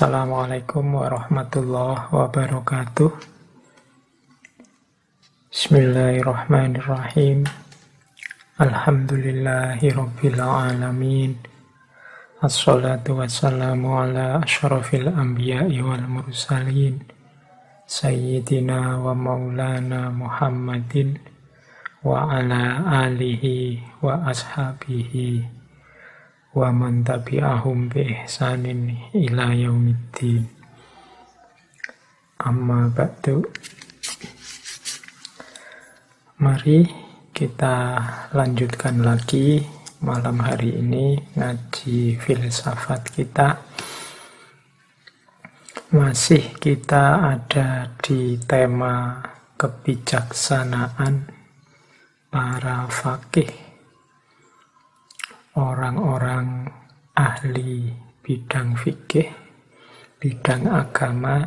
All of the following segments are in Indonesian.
Assalamualaikum warahmatullahi wabarakatuh. Bismillahirrahmanirrahim. Alhamdulillahi rabbil alamin. Assalatu wassalamu ala anbiya'i wal mursalin. Sayyidina wa maulana Muhammadin wa ala alihi wa ashabihi wa man tabi'ahum bi ihsanin ila yaumiddin. Amma ba'du. Mari kita lanjutkan lagi malam hari ini ngaji filsafat kita. Masih kita ada di tema kebijaksanaan para fakih orang-orang ahli bidang fikih, bidang agama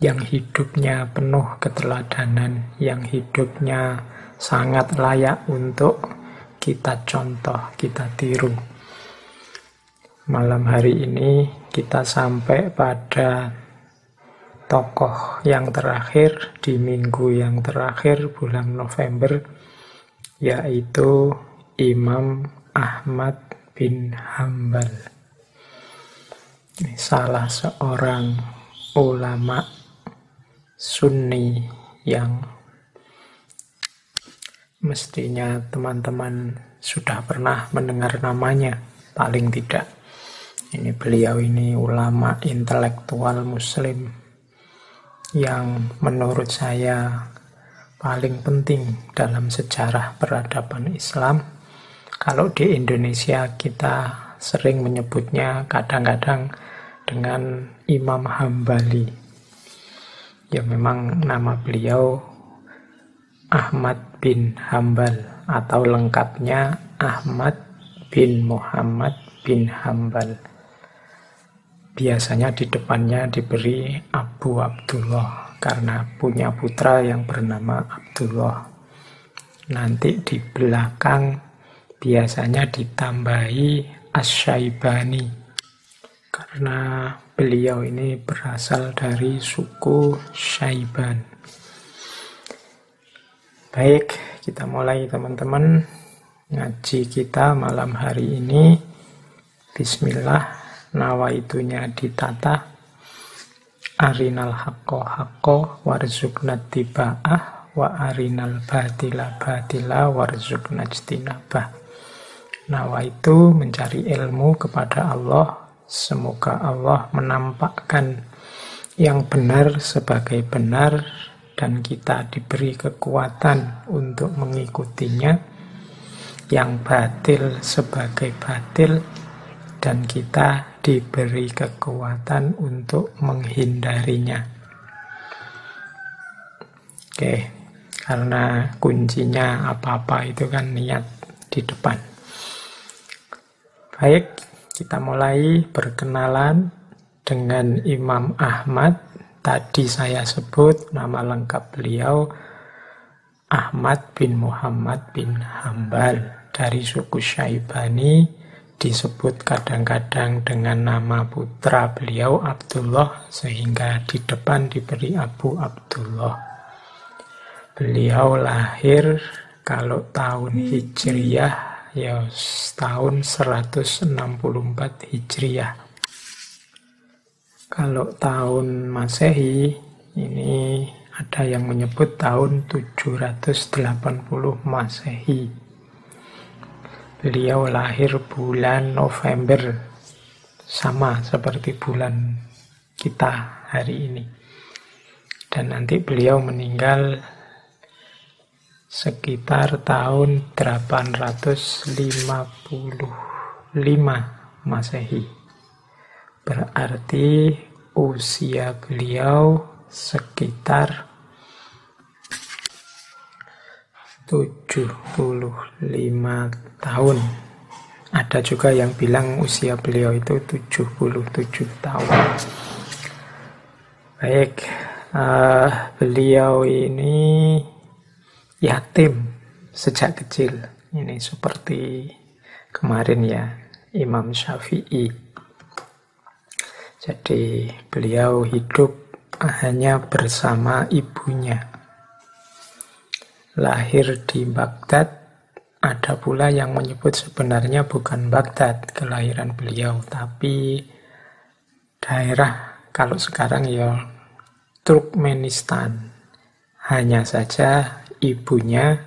yang hidupnya penuh keteladanan, yang hidupnya sangat layak untuk kita contoh, kita tiru. Malam hari ini kita sampai pada tokoh yang terakhir di minggu yang terakhir bulan November, yaitu Imam Ahmad bin Hambal. Salah seorang ulama sunni yang mestinya teman-teman sudah pernah mendengar namanya, paling tidak. Ini beliau ini ulama intelektual muslim yang menurut saya paling penting dalam sejarah peradaban Islam kalau di Indonesia kita sering menyebutnya kadang-kadang dengan Imam Hambali. Ya memang nama beliau Ahmad bin Hambal atau lengkapnya Ahmad bin Muhammad bin Hambal. Biasanya di depannya diberi Abu Abdullah karena punya putra yang bernama Abdullah. Nanti di belakang biasanya ditambahi Asyaibani karena beliau ini berasal dari suku Syaiban. Baik, kita mulai teman-teman ngaji kita malam hari ini. Bismillah, nawaitunya ditata. Arinal hakko hakko warzukna tiba'ah wa arinal batila batila warzukna jtinabah. Nawa itu mencari ilmu kepada Allah. Semoga Allah menampakkan yang benar sebagai benar dan kita diberi kekuatan untuk mengikutinya. Yang batil sebagai batil dan kita diberi kekuatan untuk menghindarinya. Oke, karena kuncinya apa-apa itu kan niat di depan. Baik, kita mulai berkenalan dengan Imam Ahmad. Tadi saya sebut nama lengkap beliau Ahmad bin Muhammad bin Hambal dari suku Syaibani disebut kadang-kadang dengan nama putra beliau Abdullah sehingga di depan diberi Abu Abdullah. Beliau lahir kalau tahun Hijriyah ya tahun 164 Hijriah. Kalau tahun Masehi ini ada yang menyebut tahun 780 Masehi. Beliau lahir bulan November sama seperti bulan kita hari ini. Dan nanti beliau meninggal sekitar tahun 855 Masehi. Berarti usia beliau sekitar 75 tahun. Ada juga yang bilang usia beliau itu 77 tahun. Baik, uh, beliau ini yatim sejak kecil. Ini seperti kemarin ya Imam Syafi'i. Jadi beliau hidup hanya bersama ibunya. Lahir di Baghdad, ada pula yang menyebut sebenarnya bukan Baghdad kelahiran beliau, tapi daerah kalau sekarang ya Turkmenistan. Hanya saja ibunya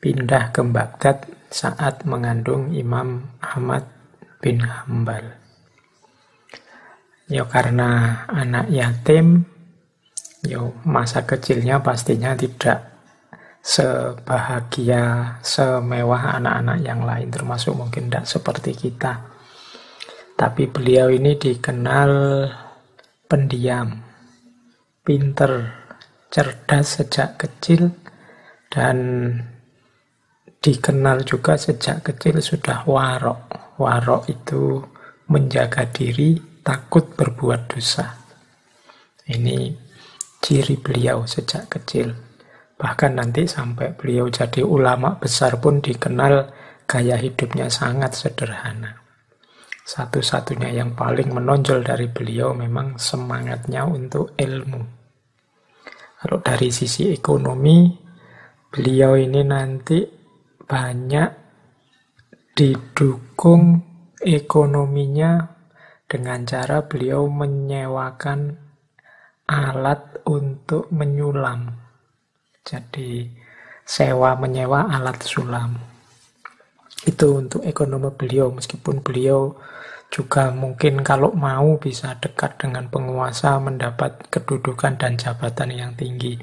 pindah ke Baghdad saat mengandung Imam Ahmad bin Hambal. Ya karena anak yatim, ya masa kecilnya pastinya tidak sebahagia, semewah anak-anak yang lain, termasuk mungkin tidak seperti kita. Tapi beliau ini dikenal pendiam, pinter, cerdas sejak kecil, dan dikenal juga sejak kecil sudah warok. Warok itu menjaga diri takut berbuat dosa. Ini ciri beliau sejak kecil. Bahkan nanti sampai beliau jadi ulama besar pun dikenal gaya hidupnya sangat sederhana. Satu-satunya yang paling menonjol dari beliau memang semangatnya untuk ilmu. Kalau dari sisi ekonomi, beliau ini nanti banyak didukung ekonominya dengan cara beliau menyewakan alat untuk menyulam. Jadi sewa menyewa alat sulam. Itu untuk ekonomi beliau meskipun beliau juga mungkin kalau mau bisa dekat dengan penguasa mendapat kedudukan dan jabatan yang tinggi.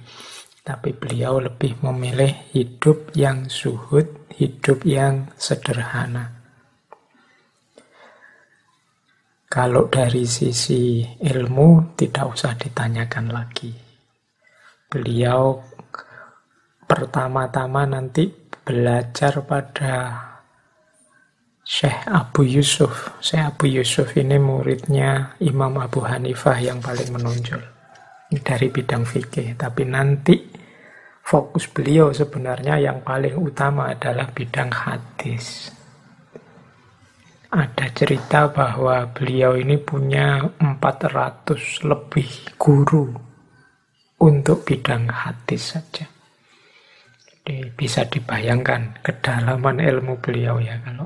Tapi beliau lebih memilih hidup yang suhud, hidup yang sederhana. Kalau dari sisi ilmu tidak usah ditanyakan lagi. Beliau pertama-tama nanti belajar pada Syekh Abu Yusuf. Syekh Abu Yusuf ini muridnya Imam Abu Hanifah yang paling menonjol. Dari bidang fikih. Tapi nanti fokus beliau sebenarnya yang paling utama adalah bidang hadis ada cerita bahwa beliau ini punya 400 lebih guru untuk bidang hadis saja. Jadi bisa dibayangkan kedalaman ilmu beliau ya kalau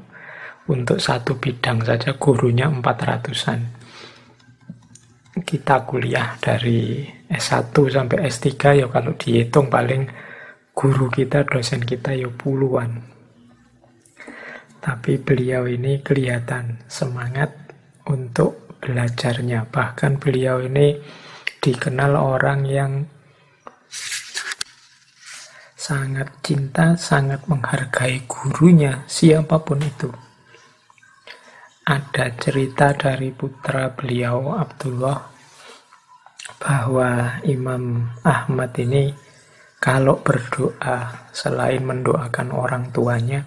untuk satu bidang saja gurunya 400-an. Kita kuliah dari S1 sampai S3 ya kalau dihitung paling guru kita, dosen kita ya puluhan. Tapi beliau ini kelihatan semangat untuk belajarnya. Bahkan beliau ini dikenal orang yang sangat cinta, sangat menghargai gurunya, siapa pun itu. Ada cerita dari putra beliau, Abdullah, bahwa Imam Ahmad ini kalau berdoa, selain mendoakan orang tuanya,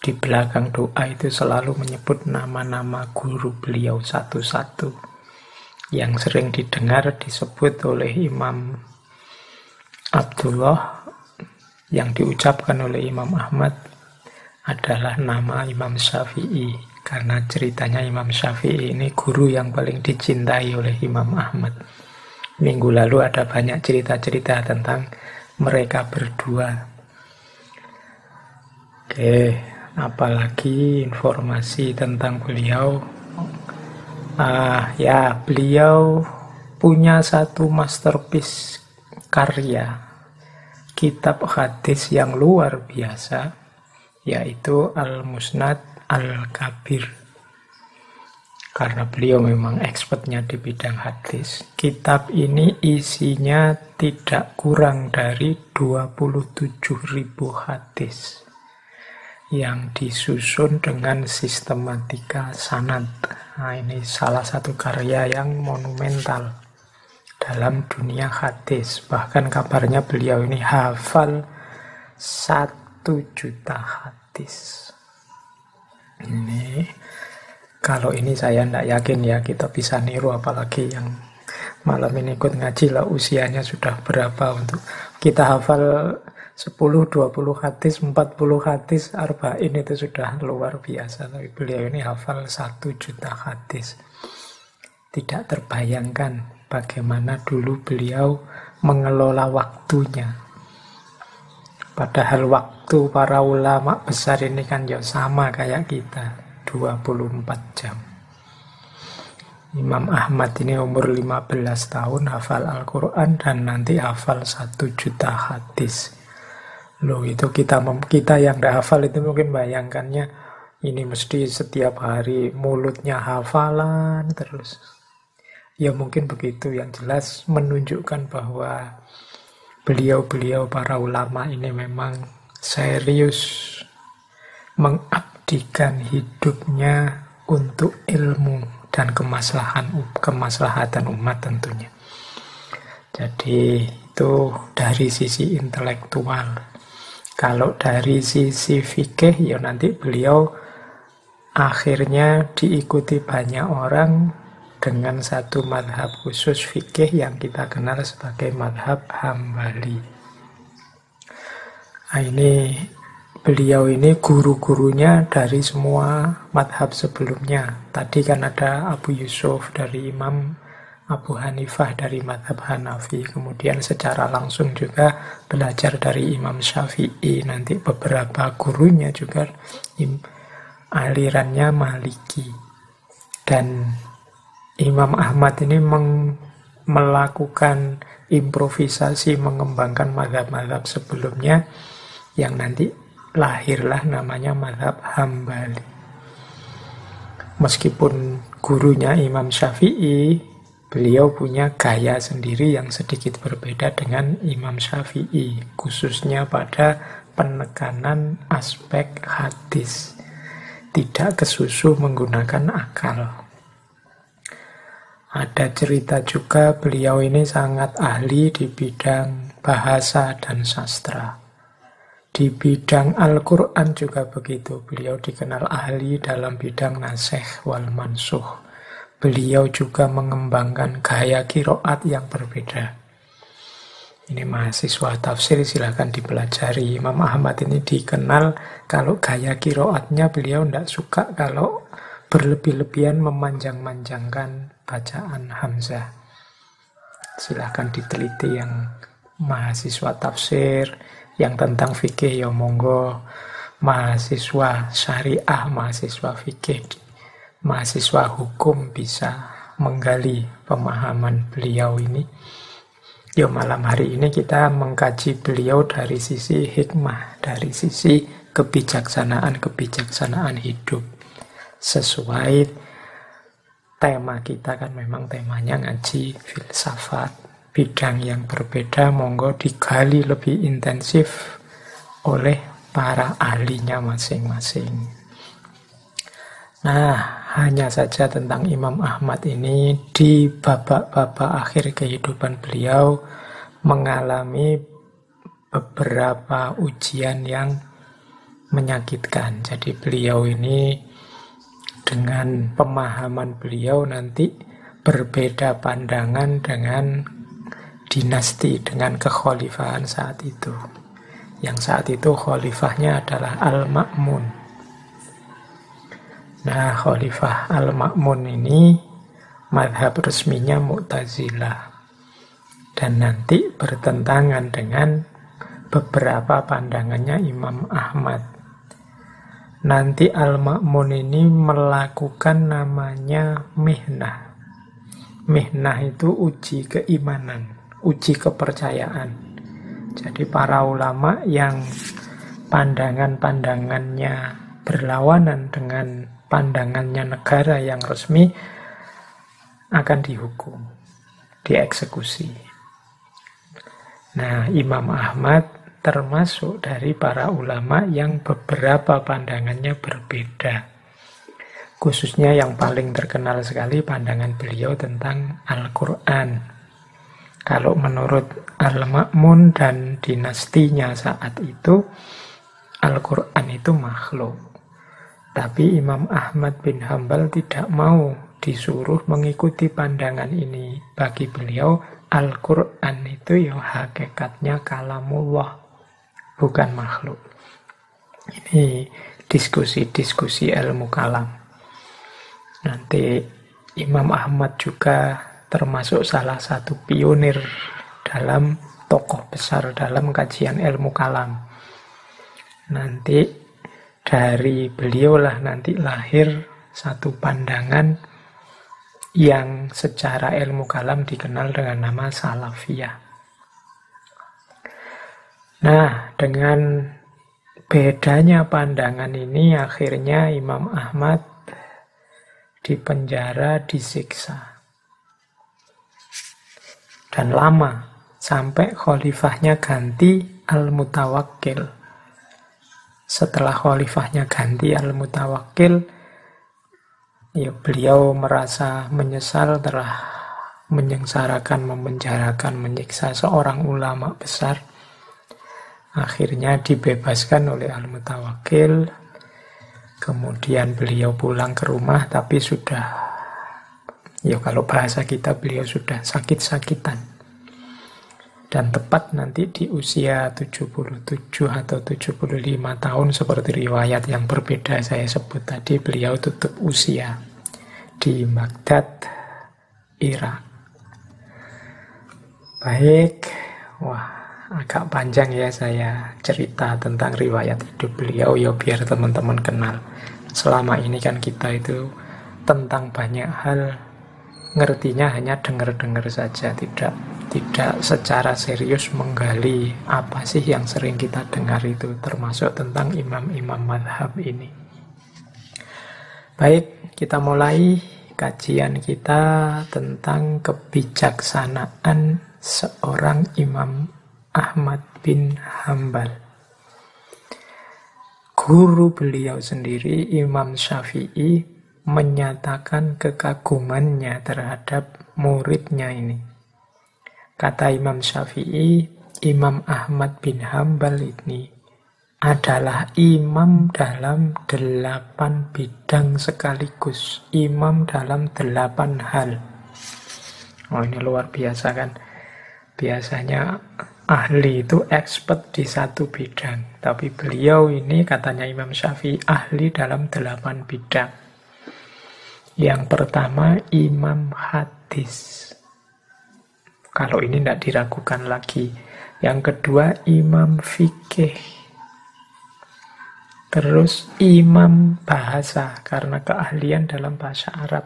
di belakang doa itu selalu menyebut nama-nama guru beliau satu-satu. Yang sering didengar disebut oleh Imam Abdullah yang diucapkan oleh Imam Ahmad adalah nama Imam Syafi'i karena ceritanya Imam Syafi'i ini guru yang paling dicintai oleh Imam Ahmad. Minggu lalu ada banyak cerita-cerita tentang mereka berdua. Oke, apalagi informasi tentang beliau ah ya beliau punya satu masterpiece karya kitab hadis yang luar biasa yaitu Al-Musnad Al-Kabir karena beliau memang expertnya di bidang hadis. Kitab ini isinya tidak kurang dari 27.000 hadis yang disusun dengan sistematika sanad. Nah, ini salah satu karya yang monumental dalam dunia hadis. Bahkan kabarnya beliau ini hafal satu juta hadis. Ini kalau ini saya tidak yakin ya kita bisa niru apalagi yang malam ini ikut ngaji lah usianya sudah berapa untuk kita hafal 10, 20 hadis, 40 hadis, arba'in itu sudah luar biasa. Tapi beliau ini hafal 1 juta hadis. tidak terbayangkan bagaimana dulu beliau mengelola waktunya. Padahal waktu para ulama besar ini kan ya sama kayak kita, 24 jam. Imam Ahmad ini umur 15 tahun hafal Al-Quran dan nanti hafal satu juta hadis. Loh itu kita kita yang tidak hafal itu mungkin bayangkannya ini mesti setiap hari mulutnya hafalan terus. Ya mungkin begitu yang jelas menunjukkan bahwa beliau-beliau para ulama ini memang serius mengabdikan hidupnya untuk ilmu dan kemaslahan kemaslahatan umat tentunya. Jadi itu dari sisi intelektual. Kalau dari sisi fikih ya nanti beliau akhirnya diikuti banyak orang dengan satu madhab khusus fikih yang kita kenal sebagai madhab hambali. Nah, ini beliau ini guru-gurunya dari semua madhab sebelumnya. Tadi kan ada Abu Yusuf dari Imam Abu Hanifah dari madhab Hanafi. Kemudian secara langsung juga belajar dari Imam Syafi'i. Nanti beberapa gurunya juga alirannya Maliki. Dan Imam Ahmad ini meng, melakukan improvisasi mengembangkan madhab-madhab sebelumnya yang nanti lahirlah namanya madhab hambali. Meskipun gurunya Imam Syafi'i, beliau punya gaya sendiri yang sedikit berbeda dengan Imam Syafi'i, khususnya pada penekanan aspek hadis. Tidak kesusu menggunakan akal. Ada cerita juga beliau ini sangat ahli di bidang bahasa dan sastra. Di bidang Al-Quran juga begitu. Beliau dikenal ahli dalam bidang nasih wal mansuh. Beliau juga mengembangkan gaya kiroat yang berbeda. Ini mahasiswa tafsir silahkan dipelajari. Imam Ahmad ini dikenal kalau gaya kiroatnya beliau tidak suka kalau berlebih-lebihan memanjang-manjangkan bacaan Hamzah. Silahkan diteliti yang mahasiswa tafsir, yang tentang fikih ya monggo mahasiswa syariah, mahasiswa fikih, mahasiswa hukum bisa menggali pemahaman beliau ini. Ya malam hari ini kita mengkaji beliau dari sisi hikmah, dari sisi kebijaksanaan-kebijaksanaan hidup. Sesuai tema kita kan memang temanya ngaji filsafat bidang yang berbeda monggo digali lebih intensif oleh para ahlinya masing-masing. Nah, hanya saja tentang Imam Ahmad ini di babak-babak akhir kehidupan beliau mengalami beberapa ujian yang menyakitkan. Jadi beliau ini dengan pemahaman beliau nanti berbeda pandangan dengan dinasti dengan kekhalifahan saat itu. Yang saat itu khalifahnya adalah Al-Ma'mun. Nah, khalifah Al-Ma'mun ini madhab resminya Mu'tazilah. Dan nanti bertentangan dengan beberapa pandangannya Imam Ahmad. Nanti Al-Ma'mun ini melakukan namanya mihnah. Mihnah itu uji keimanan uji kepercayaan. Jadi para ulama yang pandangan-pandangannya berlawanan dengan pandangannya negara yang resmi akan dihukum, dieksekusi. Nah, Imam Ahmad termasuk dari para ulama yang beberapa pandangannya berbeda. Khususnya yang paling terkenal sekali pandangan beliau tentang Al-Quran. Kalau menurut Al-Ma'mun dan dinastinya saat itu, Al-Quran itu makhluk. Tapi Imam Ahmad bin Hambal tidak mau disuruh mengikuti pandangan ini. Bagi beliau, Al-Quran itu ya hakikatnya kalamullah, bukan makhluk. Ini diskusi-diskusi ilmu kalam. Nanti Imam Ahmad juga termasuk salah satu pionir dalam tokoh besar dalam kajian ilmu kalam. Nanti dari beliaulah nanti lahir satu pandangan yang secara ilmu kalam dikenal dengan nama salafiyah. Nah, dengan bedanya pandangan ini akhirnya Imam Ahmad dipenjara, disiksa. Dan lama sampai khalifahnya ganti Al-Mutawakkil. Setelah khalifahnya ganti Al-Mutawakkil, ya beliau merasa menyesal telah menyengsarakan, memenjarakan, menyiksa seorang ulama besar. Akhirnya dibebaskan oleh Al-Mutawakkil. Kemudian beliau pulang ke rumah tapi sudah ya kalau bahasa kita beliau sudah sakit-sakitan. Dan tepat nanti di usia 77 atau 75 tahun seperti riwayat yang berbeda saya sebut tadi beliau tutup usia di Baghdad Irak. Baik. Wah agak panjang ya saya cerita tentang riwayat hidup beliau. Ya biar teman-teman kenal. Selama ini kan kita itu tentang banyak hal ngertinya hanya dengar-dengar saja tidak tidak secara serius menggali apa sih yang sering kita dengar itu termasuk tentang imam-imam madhab ini. Baik, kita mulai kajian kita tentang kebijaksanaan seorang Imam Ahmad bin Hambal. Guru beliau sendiri, Imam Syafi'i, menyatakan kekagumannya terhadap muridnya ini. Kata Imam Syafi'i, Imam Ahmad bin Hambal ini adalah imam dalam delapan bidang sekaligus. Imam dalam delapan hal. Oh ini luar biasa kan. Biasanya ahli itu expert di satu bidang. Tapi beliau ini katanya Imam Syafi'i ahli dalam delapan bidang. Yang pertama imam hadis. Kalau ini tidak diragukan lagi. Yang kedua, imam fikih. Terus imam bahasa, karena keahlian dalam bahasa Arab.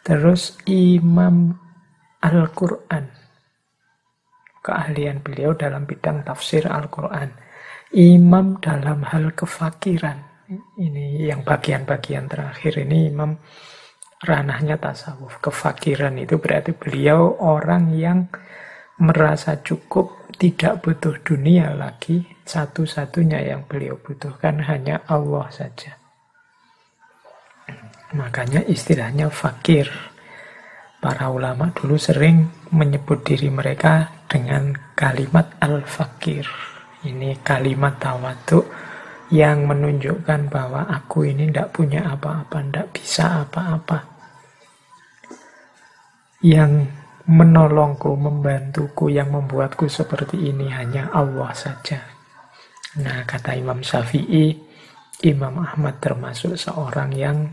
Terus imam Al-Quran. Keahlian beliau dalam bidang tafsir Al-Quran. Imam dalam hal kefakiran. Ini yang bagian-bagian terakhir ini imam ranahnya tasawuf. Kefakiran itu berarti beliau orang yang merasa cukup, tidak butuh dunia lagi. Satu-satunya yang beliau butuhkan hanya Allah saja. Makanya istilahnya fakir. Para ulama dulu sering menyebut diri mereka dengan kalimat al-fakir. Ini kalimat tawaduk yang menunjukkan bahwa aku ini tidak punya apa-apa, tidak bisa apa-apa. Yang menolongku, membantuku, yang membuatku seperti ini hanya Allah saja. Nah, kata Imam Syafi'i, Imam Ahmad termasuk seorang yang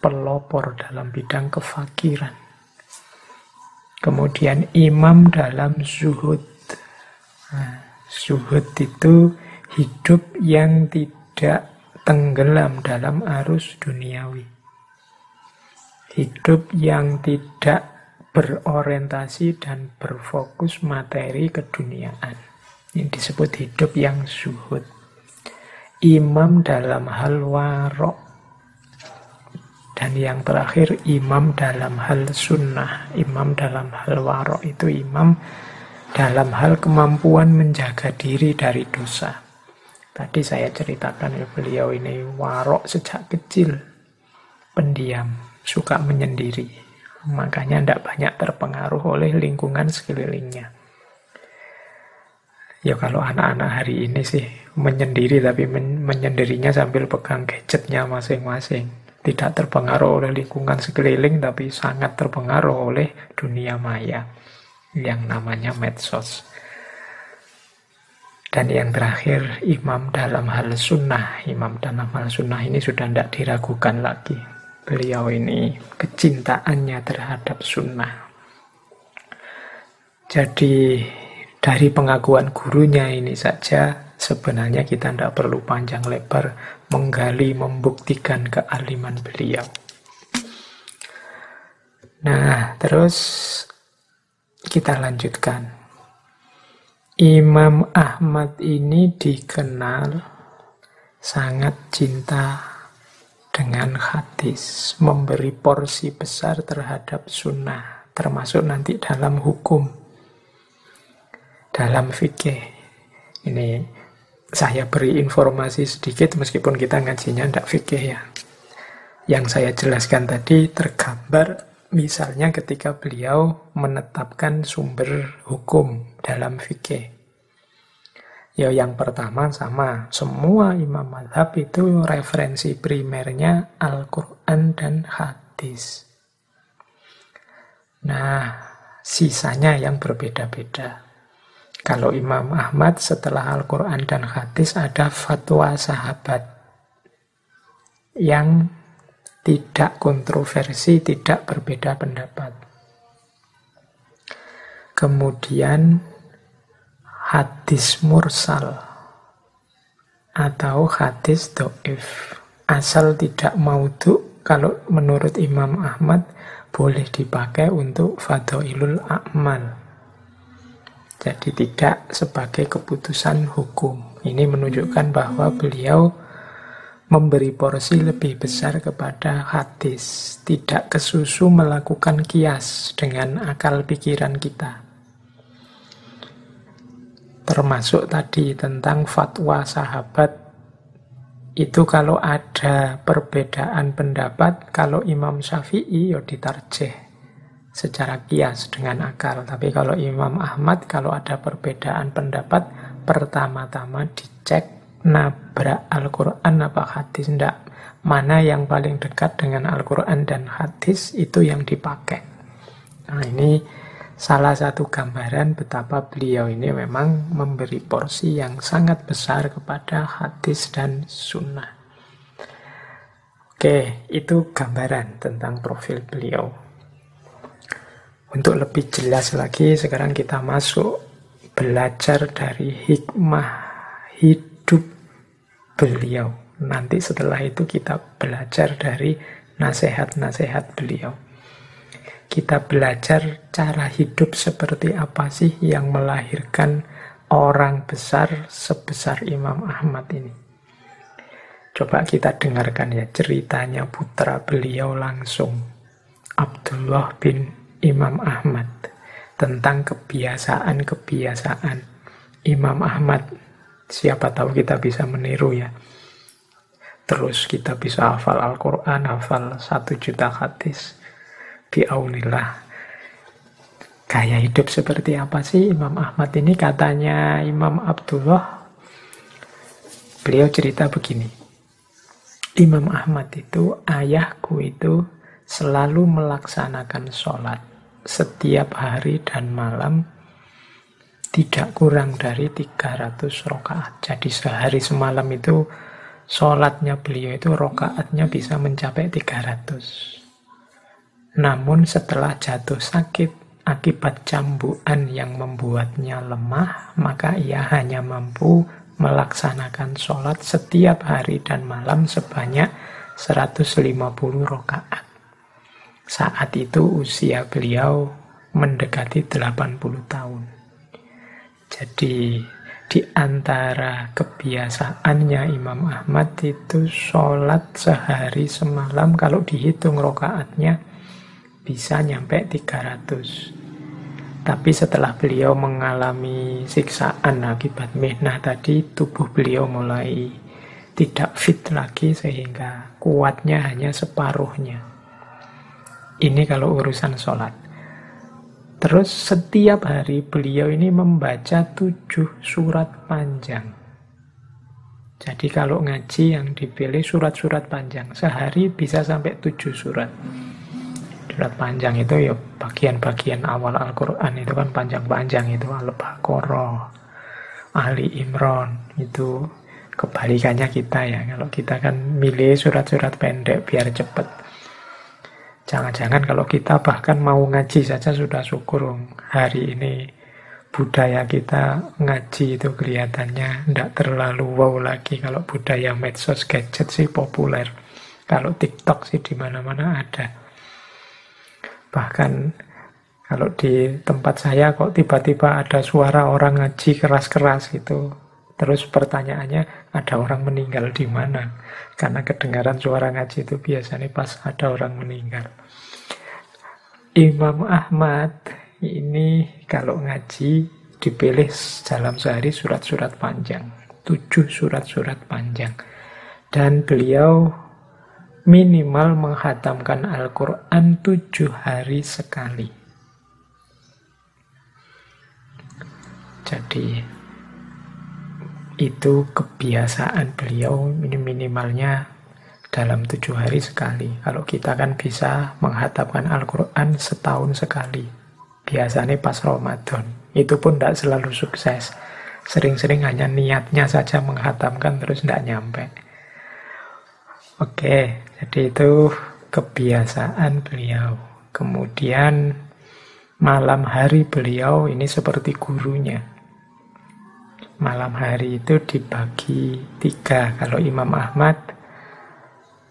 pelopor dalam bidang kefakiran. Kemudian imam dalam zuhud. Nah, zuhud itu hidup yang tidak tenggelam dalam arus duniawi. Hidup yang tidak berorientasi dan berfokus materi keduniaan. Ini disebut hidup yang suhud. Imam dalam hal warok. Dan yang terakhir imam dalam hal sunnah. Imam dalam hal warok itu imam dalam hal kemampuan menjaga diri dari dosa. Tadi saya ceritakan ya beliau ini warok sejak kecil, pendiam, suka menyendiri. Makanya tidak banyak terpengaruh oleh lingkungan sekelilingnya. Ya kalau anak-anak hari ini sih menyendiri tapi men menyendirinya sambil pegang gadgetnya masing-masing. Tidak terpengaruh oleh lingkungan sekeliling tapi sangat terpengaruh oleh dunia maya yang namanya medsos. Dan yang terakhir, imam dalam hal sunnah. Imam dalam hal sunnah ini sudah tidak diragukan lagi. Beliau ini, kecintaannya terhadap sunnah. Jadi dari pengakuan gurunya ini saja sebenarnya kita tidak perlu panjang lebar menggali, membuktikan kealiman beliau. Nah, terus kita lanjutkan. Imam Ahmad ini dikenal sangat cinta dengan hadis, memberi porsi besar terhadap sunnah, termasuk nanti dalam hukum dalam fikih. Ini saya beri informasi sedikit meskipun kita ngajinya tidak fikih ya. Yang saya jelaskan tadi tergambar misalnya ketika beliau menetapkan sumber hukum dalam fikih. Ya yang pertama sama, semua imam madhab itu referensi primernya Al-Quran dan hadis. Nah, sisanya yang berbeda-beda. Kalau Imam Ahmad setelah Al-Quran dan hadis ada fatwa sahabat yang tidak kontroversi, tidak berbeda pendapat. Kemudian hadis mursal atau hadis do'if. Asal tidak maudhu, kalau menurut Imam Ahmad boleh dipakai untuk fadoilul a'mal jadi tidak sebagai keputusan hukum. Ini menunjukkan bahwa beliau memberi porsi lebih besar kepada hadis. Tidak kesusu melakukan kias dengan akal pikiran kita. Termasuk tadi tentang fatwa sahabat itu kalau ada perbedaan pendapat, kalau Imam Syafi'i ya ditarjeh secara kias dengan akal. Tapi kalau Imam Ahmad, kalau ada perbedaan pendapat, pertama-tama dicek nabrak Al-Quran apa hadis. Tidak. Mana yang paling dekat dengan Al-Quran dan hadis, itu yang dipakai. Nah ini salah satu gambaran betapa beliau ini memang memberi porsi yang sangat besar kepada hadis dan sunnah. Oke, itu gambaran tentang profil beliau. Untuk lebih jelas lagi, sekarang kita masuk belajar dari hikmah hidup beliau. Nanti setelah itu kita belajar dari nasihat-nasihat beliau. Kita belajar cara hidup seperti apa sih yang melahirkan orang besar sebesar Imam Ahmad ini. Coba kita dengarkan ya ceritanya putra beliau langsung. Abdullah bin Imam Ahmad tentang kebiasaan-kebiasaan Imam Ahmad. Siapa tahu kita bisa meniru ya. Terus kita bisa hafal Al-Quran, hafal satu juta hadis. Biaunillah. Gaya hidup seperti apa sih Imam Ahmad ini? Katanya Imam Abdullah. Beliau cerita begini. Imam Ahmad itu, ayahku itu selalu melaksanakan sholat setiap hari dan malam tidak kurang dari 300 rokaat. Jadi sehari semalam itu sholatnya beliau itu rokaatnya bisa mencapai 300. Namun setelah jatuh sakit akibat cambuan yang membuatnya lemah, maka ia hanya mampu melaksanakan sholat setiap hari dan malam sebanyak 150 rokaat. Saat itu usia beliau mendekati 80 tahun. Jadi di antara kebiasaannya Imam Ahmad itu sholat sehari semalam kalau dihitung rokaatnya bisa nyampe 300. Tapi setelah beliau mengalami siksaan akibat mihnah tadi, tubuh beliau mulai tidak fit lagi sehingga kuatnya hanya separuhnya. Ini kalau urusan sholat. Terus setiap hari beliau ini membaca tujuh surat panjang. Jadi kalau ngaji yang dipilih surat-surat panjang. Sehari bisa sampai tujuh surat. Surat panjang itu ya bagian-bagian awal Al-Quran itu kan panjang-panjang itu. Al-Baqarah, Ali Imran itu kebalikannya kita ya. Kalau kita kan milih surat-surat pendek biar cepat. Jangan-jangan kalau kita bahkan mau ngaji saja sudah syukur hari ini budaya kita ngaji itu kelihatannya tidak terlalu wow lagi kalau budaya medsos gadget sih populer kalau TikTok sih di mana-mana ada bahkan kalau di tempat saya kok tiba-tiba ada suara orang ngaji keras-keras gitu. Terus pertanyaannya ada orang meninggal di mana? Karena kedengaran suara ngaji itu biasanya pas ada orang meninggal. Imam Ahmad ini kalau ngaji dipilih dalam sehari surat-surat panjang, tujuh surat-surat panjang. Dan beliau minimal menghatamkan Al-Quran tujuh hari sekali. Jadi itu kebiasaan beliau ini minimalnya dalam tujuh hari sekali. Kalau kita kan bisa menghatapkan Al-Quran setahun sekali. Biasanya pas Ramadan. Itu pun tidak selalu sukses. Sering-sering hanya niatnya saja menghatamkan terus tidak nyampe. Oke, jadi itu kebiasaan beliau. Kemudian malam hari beliau ini seperti gurunya. Malam hari itu dibagi tiga. Kalau Imam Ahmad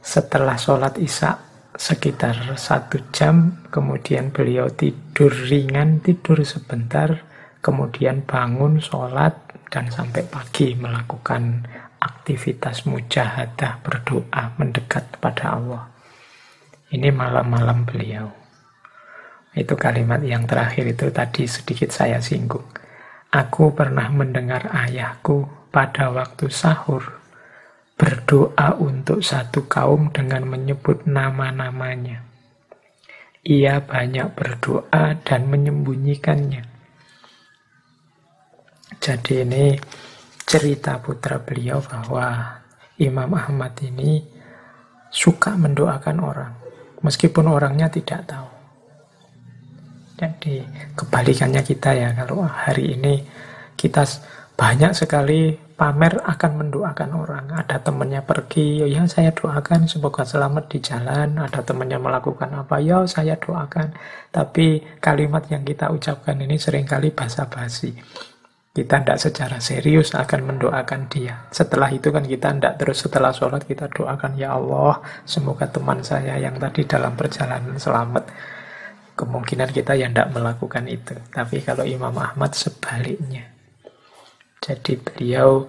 setelah sholat isya sekitar satu jam, kemudian beliau tidur ringan, tidur sebentar, kemudian bangun, sholat, dan sampai pagi melakukan aktivitas mujahadah, berdoa, mendekat kepada Allah. Ini malam-malam beliau. Itu kalimat yang terakhir itu tadi sedikit saya singgung. Aku pernah mendengar ayahku pada waktu sahur berdoa untuk satu kaum dengan menyebut nama-namanya. Ia banyak berdoa dan menyembunyikannya. Jadi ini cerita putra beliau bahwa Imam Ahmad ini suka mendoakan orang, meskipun orangnya tidak tahu. Jadi kebalikannya kita ya, kalau hari ini kita banyak sekali pamer akan mendoakan orang. Ada temannya pergi, ya saya doakan semoga selamat di jalan. Ada temannya melakukan apa, ya saya doakan. Tapi kalimat yang kita ucapkan ini sering kali basa-basi. Kita tidak secara serius akan mendoakan dia. Setelah itu kan kita tidak terus setelah sholat kita doakan, ya Allah, semoga teman saya yang tadi dalam perjalanan selamat. Kemungkinan kita yang tidak melakukan itu. Tapi kalau Imam Ahmad sebaliknya. Jadi beliau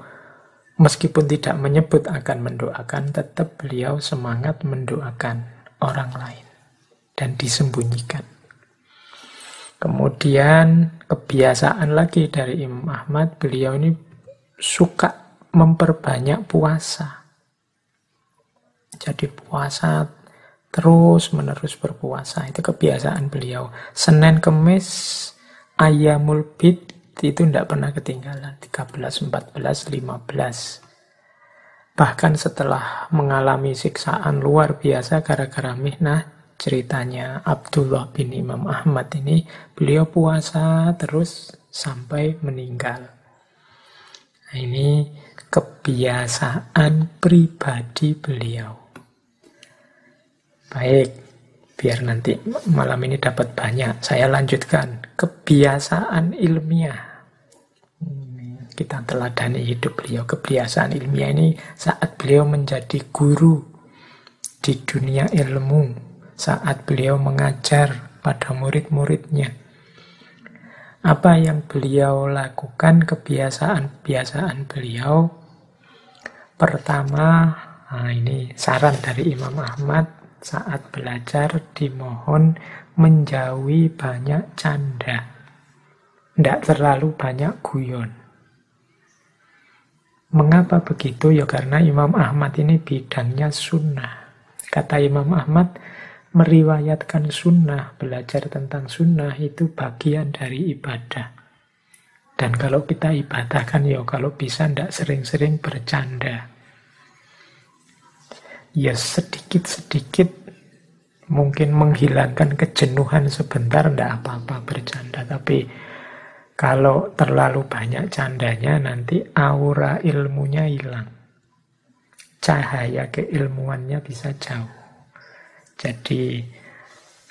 meskipun tidak menyebut akan mendoakan, tetap beliau semangat mendoakan orang lain dan disembunyikan. Kemudian kebiasaan lagi dari Imam Ahmad, beliau ini suka memperbanyak puasa. Jadi puasa terus menerus berpuasa itu kebiasaan beliau. Senin Kemis ayamul bid itu tidak pernah ketinggalan 13, 14, 15 bahkan setelah mengalami siksaan luar biasa gara-gara mihnah ceritanya Abdullah bin Imam Ahmad ini. Beliau puasa terus sampai meninggal. Nah, ini kebiasaan pribadi beliau. Baik biar nanti malam ini dapat banyak. Saya lanjutkan. Kebiasaan ilmiah. Kita teladani hidup beliau. Kebiasaan ilmiah ini saat beliau menjadi guru di dunia ilmu, saat beliau mengajar pada murid-muridnya. Apa yang beliau lakukan, kebiasaan-kebiasaan beliau. Pertama, nah ini saran dari Imam Ahmad saat belajar dimohon menjauhi banyak canda. Tidak terlalu banyak guyon. Mengapa begitu? Ya karena Imam Ahmad ini bidangnya sunnah. Kata Imam Ahmad, meriwayatkan sunnah, belajar tentang sunnah itu bagian dari ibadah. Dan kalau kita ibadah kan ya kalau bisa ndak sering-sering bercanda. Ya sedikit-sedikit mungkin menghilangkan kejenuhan sebentar ndak apa-apa bercanda. Tapi kalau terlalu banyak candanya nanti aura ilmunya hilang. Cahaya keilmuannya bisa jauh. Jadi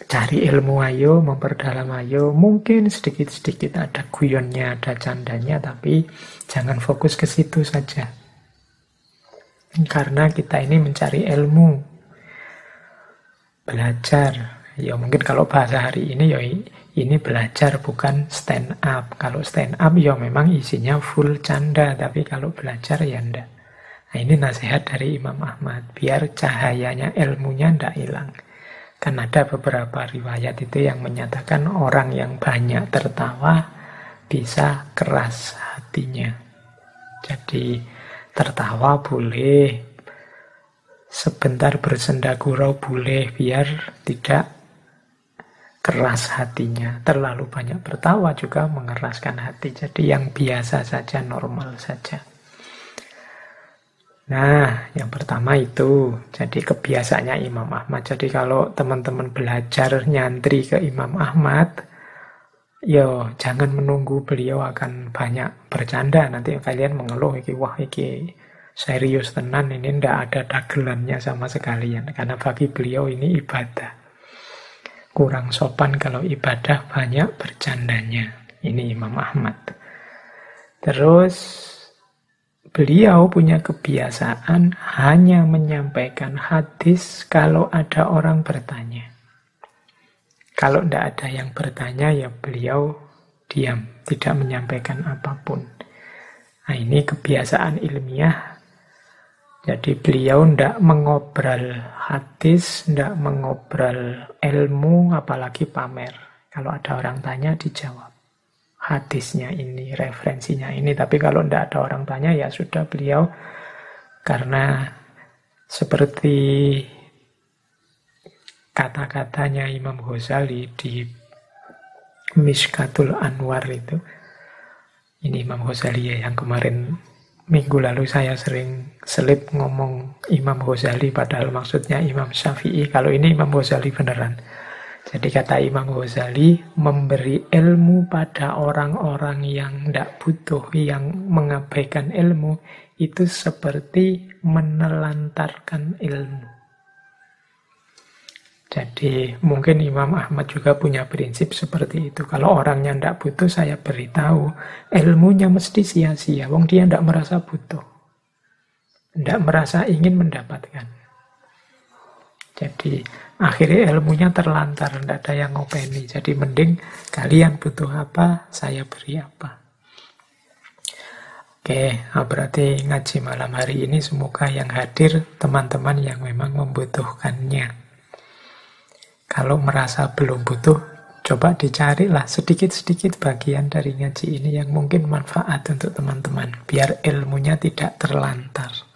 cari ilmu ayo, memperdalam ayo. Mungkin sedikit-sedikit ada guyonnya, ada candanya, tapi jangan fokus ke situ saja. Karena kita ini mencari ilmu, belajar. Ya mungkin kalau bahasa hari ini ya ini belajar bukan stand up. Kalau stand up ya memang isinya full canda, tapi kalau belajar ya ndak. Nah ini nasihat dari Imam Ahmad, biar cahayanya ilmunya ndak hilang. Kan ada beberapa riwayat itu yang menyatakan orang yang banyak tertawa bisa keras hatinya. Jadi tertawa boleh, sebentar bersenda gurau boleh, biar tidak keras hatinya. Terlalu banyak tertawa juga mengeraskan hati. Jadi yang biasa saja, normal saja. Nah, yang pertama itu, jadi kebiasaannya Imam Ahmad. Jadi kalau teman-teman belajar nyantri ke Imam Ahmad, yo jangan menunggu beliau akan banyak bercanda. Nanti kalian mengeluh, iki wah iki serius tenan, ini ndak ada dagelannya sama sekalian. Karena bagi beliau ini ibadah. Kurang sopan kalau ibadah banyak bercandanya. Ini Imam Ahmad. Terus Beliau punya kebiasaan hanya menyampaikan hadis kalau ada orang bertanya. Kalau tidak ada yang bertanya, ya beliau diam, tidak menyampaikan apa pun. Nah ini kebiasaan ilmiah. Jadi beliau tidak mengobrol hadis, tidak mengobrol ilmu, apalagi pamer. Kalau ada orang tanya, dijawab hadisnya ini, referensinya ini. Tapi kalau tidak ada orang tanya, ya sudah beliau karena seperti kata-katanya Imam Ghazali di Miskatul Anwar itu. Ini Imam Ghazali ya yang kemarin minggu lalu saya sering selip ngomong Imam Ghazali padahal maksudnya Imam Syafi'i. Kalau ini Imam Ghazali beneran. Jadi kata Imam Ghazali, memberi ilmu pada orang-orang yang tidak butuh, yang mengabaikan ilmu, itu seperti menelantarkan ilmu. Jadi mungkin Imam Ahmad juga punya prinsip seperti itu. Kalau orangnya tidak butuh, saya beritahu, ilmunya mesti sia-sia. Wong dia tidak merasa butuh. Tidak merasa ingin mendapatkan. Jadi Akhirnya ilmunya terlantar, tidak ada yang ngopeni. Jadi mending kalian butuh apa, saya beri apa. Oke, nah berarti ngaji malam hari ini semoga yang hadir teman-teman yang memang membutuhkannya. Kalau merasa belum butuh, coba dicarilah sedikit-sedikit bagian dari ngaji ini yang mungkin manfaat untuk teman-teman. Biar ilmunya tidak terlantar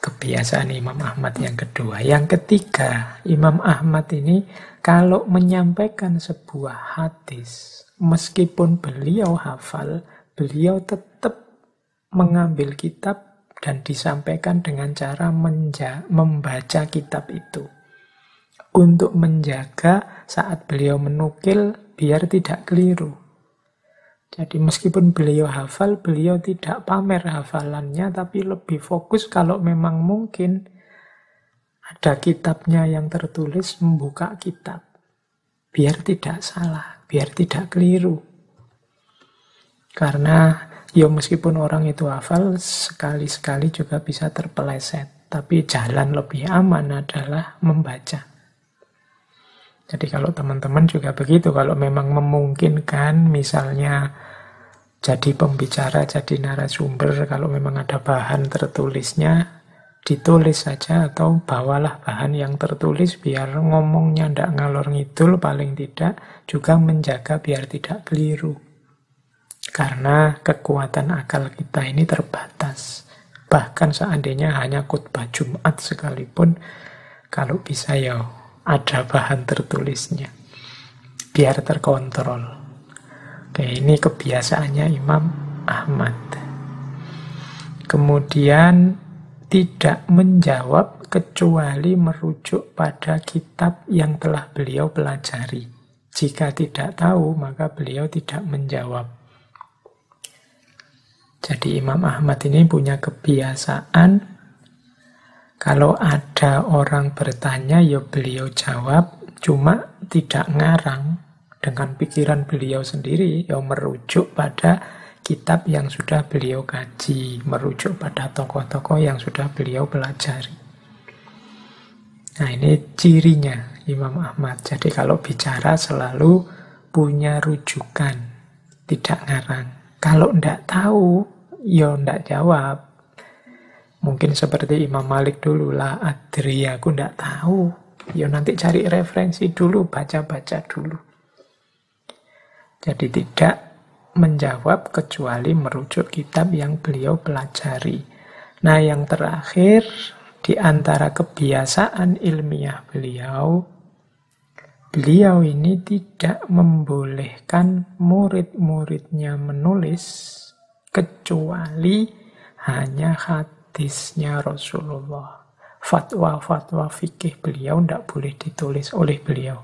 kebiasaan Imam Ahmad yang kedua. Yang ketiga, Imam Ahmad ini kalau menyampaikan sebuah hadis, meskipun beliau hafal, beliau tetap mengambil kitab dan disampaikan dengan cara menja membaca kitab itu. Untuk menjaga saat beliau menukil biar tidak keliru. Jadi meskipun beliau hafal, beliau tidak pamer hafalannya, tapi lebih fokus kalau memang mungkin ada kitabnya yang tertulis, membuka kitab. Biar tidak salah, biar tidak keliru. Karena ya meskipun orang itu hafal, sekali-sekali juga bisa terpeleset. Tapi jalan lebih aman adalah membaca. Jadi kalau teman-teman juga begitu, kalau memang memungkinkan misalnya jadi pembicara, jadi narasumber, kalau memang ada bahan tertulisnya, ditulis saja atau bawalah bahan yang tertulis biar ngomongnya ndak ngalor ngidul paling tidak juga menjaga biar tidak keliru. Karena kekuatan akal kita ini terbatas. Bahkan seandainya hanya khutbah Jumat sekalipun, kalau bisa ya ada bahan tertulisnya. Biar terkontrol. Oke, ini kebiasaannya Imam Ahmad. Kemudian tidak menjawab kecuali merujuk pada kitab yang telah beliau pelajari. Jika tidak tahu, maka beliau tidak menjawab. Jadi Imam Ahmad ini punya kebiasaan kalau ada orang bertanya, ya beliau jawab. Cuma tidak ngarang dengan pikiran beliau sendiri yang merujuk pada kitab yang sudah beliau kaji, merujuk pada tokoh-tokoh yang sudah beliau pelajari. Nah ini cirinya Imam Ahmad. Jadi kalau bicara selalu punya rujukan, tidak ngarang. Kalau tidak tahu, ya tidak jawab. Mungkin seperti Imam Malik dulu lah, adri aku tidak tahu. Ya nanti cari referensi dulu, baca-baca dulu. Jadi tidak menjawab kecuali merujuk kitab yang beliau pelajari. Nah yang terakhir di antara kebiasaan ilmiah beliau, beliau ini tidak membolehkan murid-muridnya menulis kecuali hanya hadisnya Rasulullah. Fatwa-fatwa fikih beliau tidak boleh ditulis oleh beliau.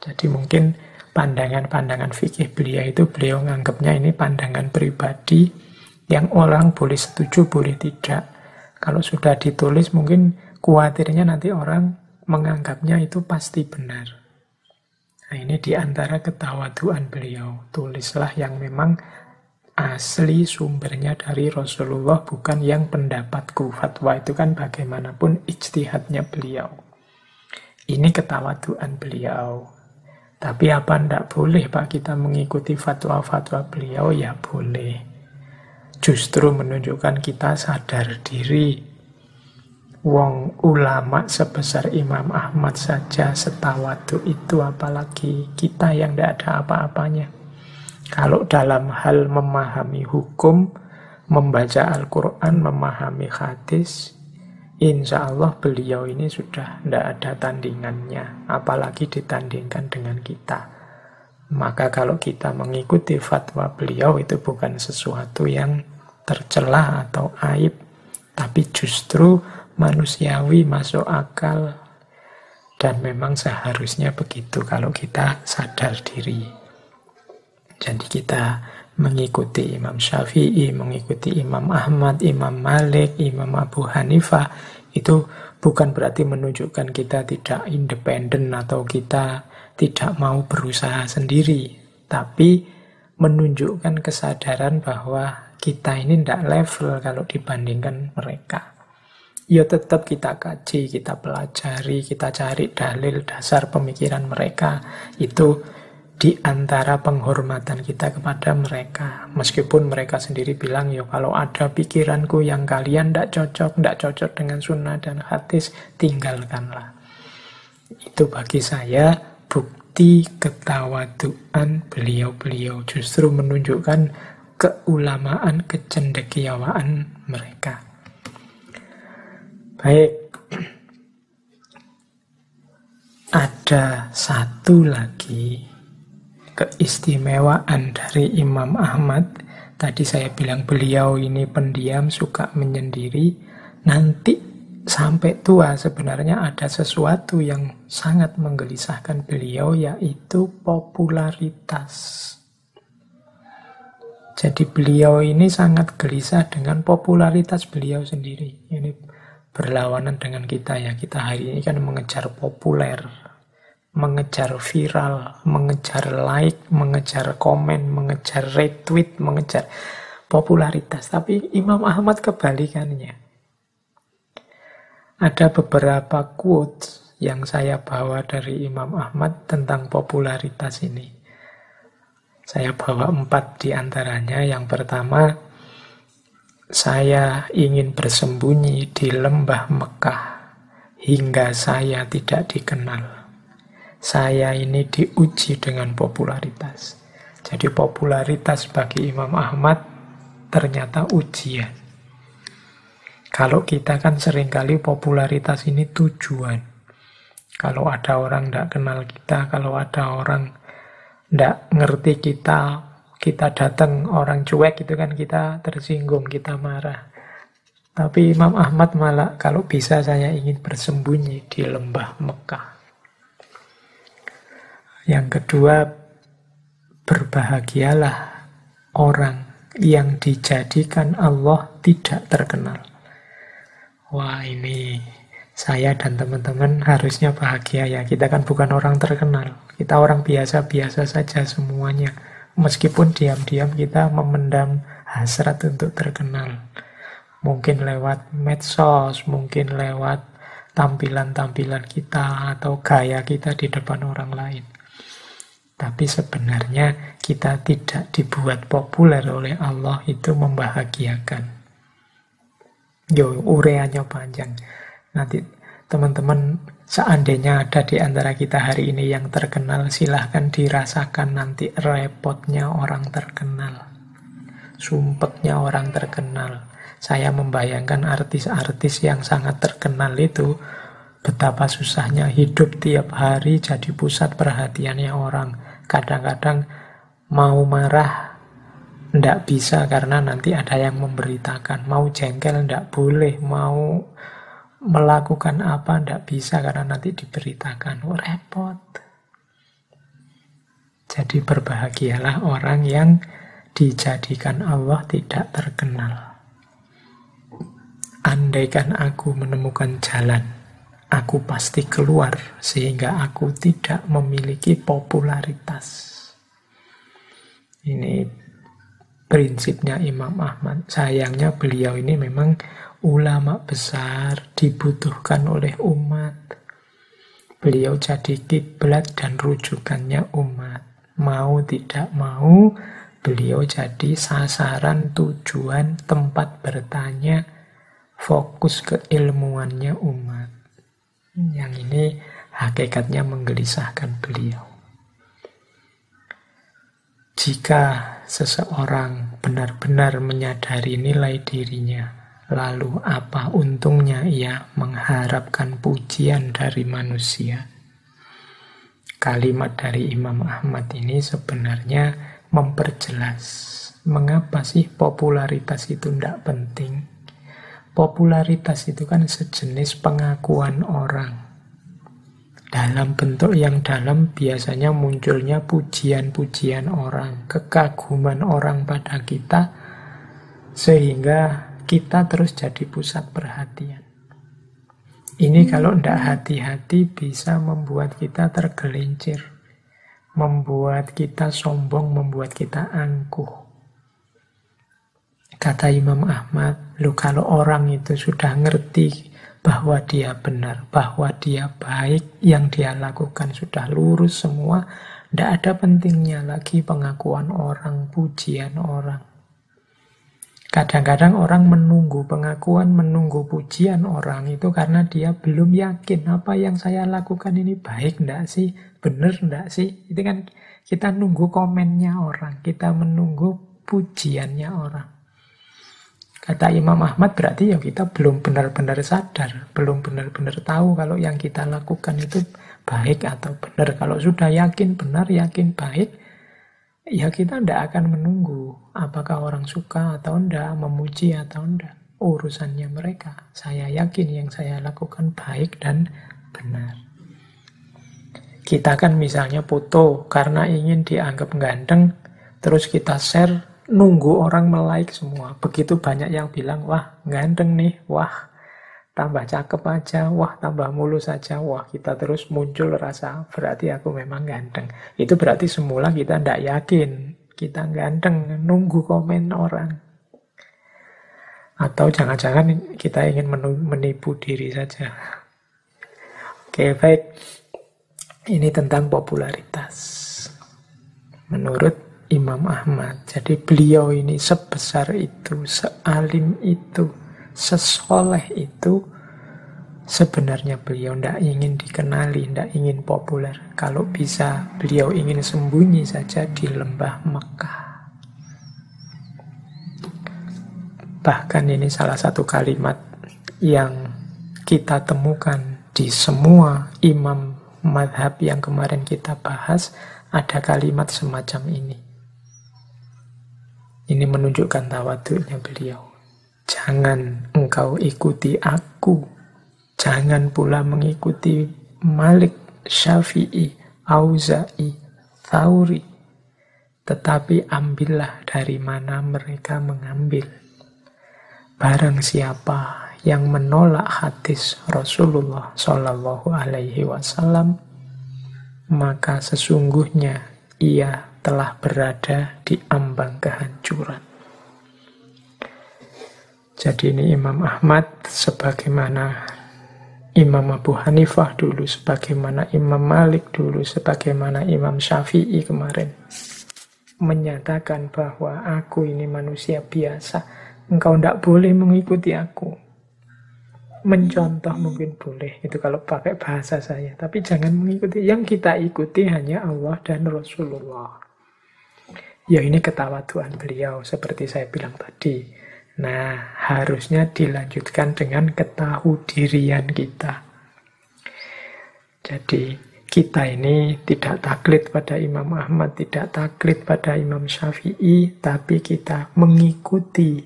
Jadi mungkin pandangan-pandangan fikih beliau itu beliau menganggapnya ini pandangan pribadi yang orang boleh setuju, boleh tidak. Kalau sudah ditulis mungkin khawatirnya nanti orang menganggapnya itu pasti benar. Nah ini di antara ketawaduan beliau. Tulislah yang memang asli sumbernya dari Rasulullah bukan yang pendapatku. Fatwa itu kan bagaimanapun ijtihadnya beliau. Ini ketawaduan beliau. Tapi apa ndak boleh Pak kita mengikuti fatwa-fatwa beliau? Ya boleh justru menunjukkan kita sadar diri. Wong ulama sebesar Imam Ahmad saja setawadu itu apalagi kita yang tidak ada apa-apanya. Kalau dalam hal memahami hukum, membaca Al-Quran, memahami hadis, insya Allah beliau ini sudah tidak ada tandingannya, apalagi ditandingkan dengan kita. Maka kalau kita mengikuti fatwa beliau itu bukan sesuatu yang tercela atau aib, tapi justru manusiawi masuk akal dan memang seharusnya begitu kalau kita sadar diri. Jadi kita mengikuti Imam Syafi'i, mengikuti Imam Ahmad, Imam Malik, Imam Abu Hanifah itu bukan berarti menunjukkan kita tidak independen atau kita tidak mau berusaha sendiri, tapi menunjukkan kesadaran bahwa kita ini tidak level kalau dibandingkan mereka. Ya tetap kita kaji, kita pelajari, kita cari dalil dasar pemikiran mereka. Itu di antara penghormatan kita kepada mereka. Meskipun mereka sendiri bilang, ya kalau ada pikiranku yang kalian tidak cocok, tidak cocok dengan sunnah dan hadis, tinggalkanlah. Itu bagi saya bukti ketawaduan beliau-beliau justru menunjukkan keulamaan, kecendekiawaan mereka. Baik, ada satu lagi keistimewaan dari Imam Ahmad. Tadi saya bilang beliau ini pendiam, suka menyendiri. Nanti sampai tua sebenarnya ada sesuatu yang sangat menggelisahkan beliau yaitu popularitas. Jadi beliau ini sangat gelisah dengan popularitas beliau sendiri. Ini berlawanan dengan kita ya. Kita hari ini kan mengejar populer, mengejar viral, mengejar like, mengejar komen, mengejar retweet, mengejar popularitas. Tapi Imam Ahmad kebalikannya ada beberapa quotes yang saya bawa dari Imam Ahmad tentang popularitas ini. Saya bawa empat di antaranya. Yang pertama, saya ingin bersembunyi di lembah Mekah hingga saya tidak dikenal. Saya ini diuji dengan popularitas. Jadi popularitas bagi Imam Ahmad ternyata ujian. Kalau kita kan sering kali popularitas ini tujuan. Kalau ada orang tidak kenal kita, kalau ada orang tidak ngerti kita, kita datang orang cuek itu kan kita tersinggung, kita marah. Tapi Imam Ahmad malah kalau bisa saya ingin bersembunyi di lembah Mekah. Yang kedua, berbahagialah orang yang dijadikan Allah tidak terkenal. Wah ini Saya dan teman-teman harusnya bahagia ya. Kita kan bukan orang terkenal. Kita orang biasa-biasa saja semuanya. Meskipun diam-diam kita memendam hasrat untuk terkenal. Mungkin lewat medsos, mungkin lewat tampilan-tampilan kita atau gaya kita di depan orang lain. Tapi sebenarnya kita tidak dibuat populer oleh Allah itu membahagiakan. Yo, ureanya panjang. Nanti teman-teman seandainya ada di antara kita hari ini yang terkenal, silahkan dirasakan nanti repotnya orang terkenal. Sumpetnya orang terkenal. Saya membayangkan artis-artis yang sangat terkenal itu betapa susahnya hidup tiap hari jadi pusat perhatiannya orang. Kadang-kadang mau marah ndak bisa karena nanti ada yang memberitakan. Mau jengkel ndak boleh, mau melakukan apa ndak bisa karena nanti diberitakan. Oh, repot. Jadi berbahagialah orang yang dijadikan Allah tidak terkenal. Andaikan aku menemukan jalan, aku pasti keluar sehingga aku tidak memiliki popularitas. Ini prinsipnya Imam Ahmad. Sayangnya beliau ini memang ulama besar dibutuhkan oleh umat. Beliau jadi kiblat dan rujukannya umat. Mau tidak mau, beliau jadi sasaran tujuan tempat bertanya fokus keilmuannya umat. Yang ini hakikatnya menggelisahkan beliau. Jika seseorang benar-benar menyadari nilai dirinya, Lalu apa untungnya ia mengharapkan pujian dari manusia? Kalimat dari Imam Ahmad ini sebenarnya memperjelas mengapa sih popularitas itu tidak penting. Popularitas itu kan sejenis pengakuan orang. Dalam bentuk yang dalam biasanya munculnya pujian-pujian orang, kekaguman orang pada kita, sehingga kita terus jadi pusat perhatian. Ini kalau tidak hati-hati bisa membuat kita tergelincir, membuat kita sombong, membuat kita angkuh. Kata Imam Ahmad, lu kalau orang itu sudah ngerti bahwa dia benar, bahwa dia baik, yang dia lakukan sudah lurus semua, tidak ada pentingnya lagi pengakuan orang, pujian orang. Kadang-kadang orang menunggu pengakuan, menunggu pujian orang itu karena dia belum yakin apa yang saya lakukan ini baik enggak sih, benar enggak sih. Itu kan kita nunggu komennya orang, kita menunggu pujiannya orang. Kata Imam Ahmad berarti ya kita belum benar-benar sadar, belum benar-benar tahu kalau yang kita lakukan itu baik atau benar. Kalau sudah yakin benar, yakin baik, ya kita tidak akan menunggu apakah orang suka atau tidak, memuji atau tidak. Urusannya mereka. Saya yakin yang saya lakukan baik dan benar. Kita kan misalnya foto karena ingin dianggap ganteng, terus kita share, nunggu orang melike semua. Begitu banyak yang bilang, wah ganteng nih, wah tambah cakep aja, wah tambah mulus saja, wah kita terus muncul rasa berarti aku memang ganteng. Itu berarti semula kita tidak yakin kita ganteng, nunggu komen orang. Atau jangan-jangan kita ingin menipu diri saja. Oke, baik. Ini tentang popularitas. Menurut Imam Ahmad. Jadi beliau ini sebesar itu, sealim itu, sesoleh itu sebenarnya beliau tidak ingin dikenali, tidak ingin populer. Kalau bisa beliau ingin sembunyi saja di lembah Mekah. Bahkan ini salah satu kalimat yang kita temukan di semua imam madhab yang kemarin kita bahas, ada kalimat semacam ini. Ini menunjukkan tawaduknya beliau. Jangan engkau ikuti aku. Jangan pula mengikuti Malik, Syafi'i, Auza'i, Thauri. Tetapi ambillah dari mana mereka mengambil. Barang siapa yang menolak hadis Rasulullah Shallallahu Alaihi Wasallam, maka sesungguhnya ia telah berada di ambang kehancuran. Jadi ini Imam Ahmad sebagaimana Imam Abu Hanifah dulu, sebagaimana Imam Malik dulu, sebagaimana Imam Syafi'i kemarin menyatakan bahwa aku ini manusia biasa, engkau tidak boleh mengikuti aku. Mencontoh mungkin boleh, itu kalau pakai bahasa saya. Tapi jangan mengikuti, yang kita ikuti hanya Allah dan Rasulullah. Ya ini ketawaduan beliau, seperti saya bilang tadi. Nah, harusnya dilanjutkan dengan ketahu dirian kita. Jadi, kita ini tidak taklid pada Imam Ahmad, tidak taklid pada Imam Syafi'i, tapi kita mengikuti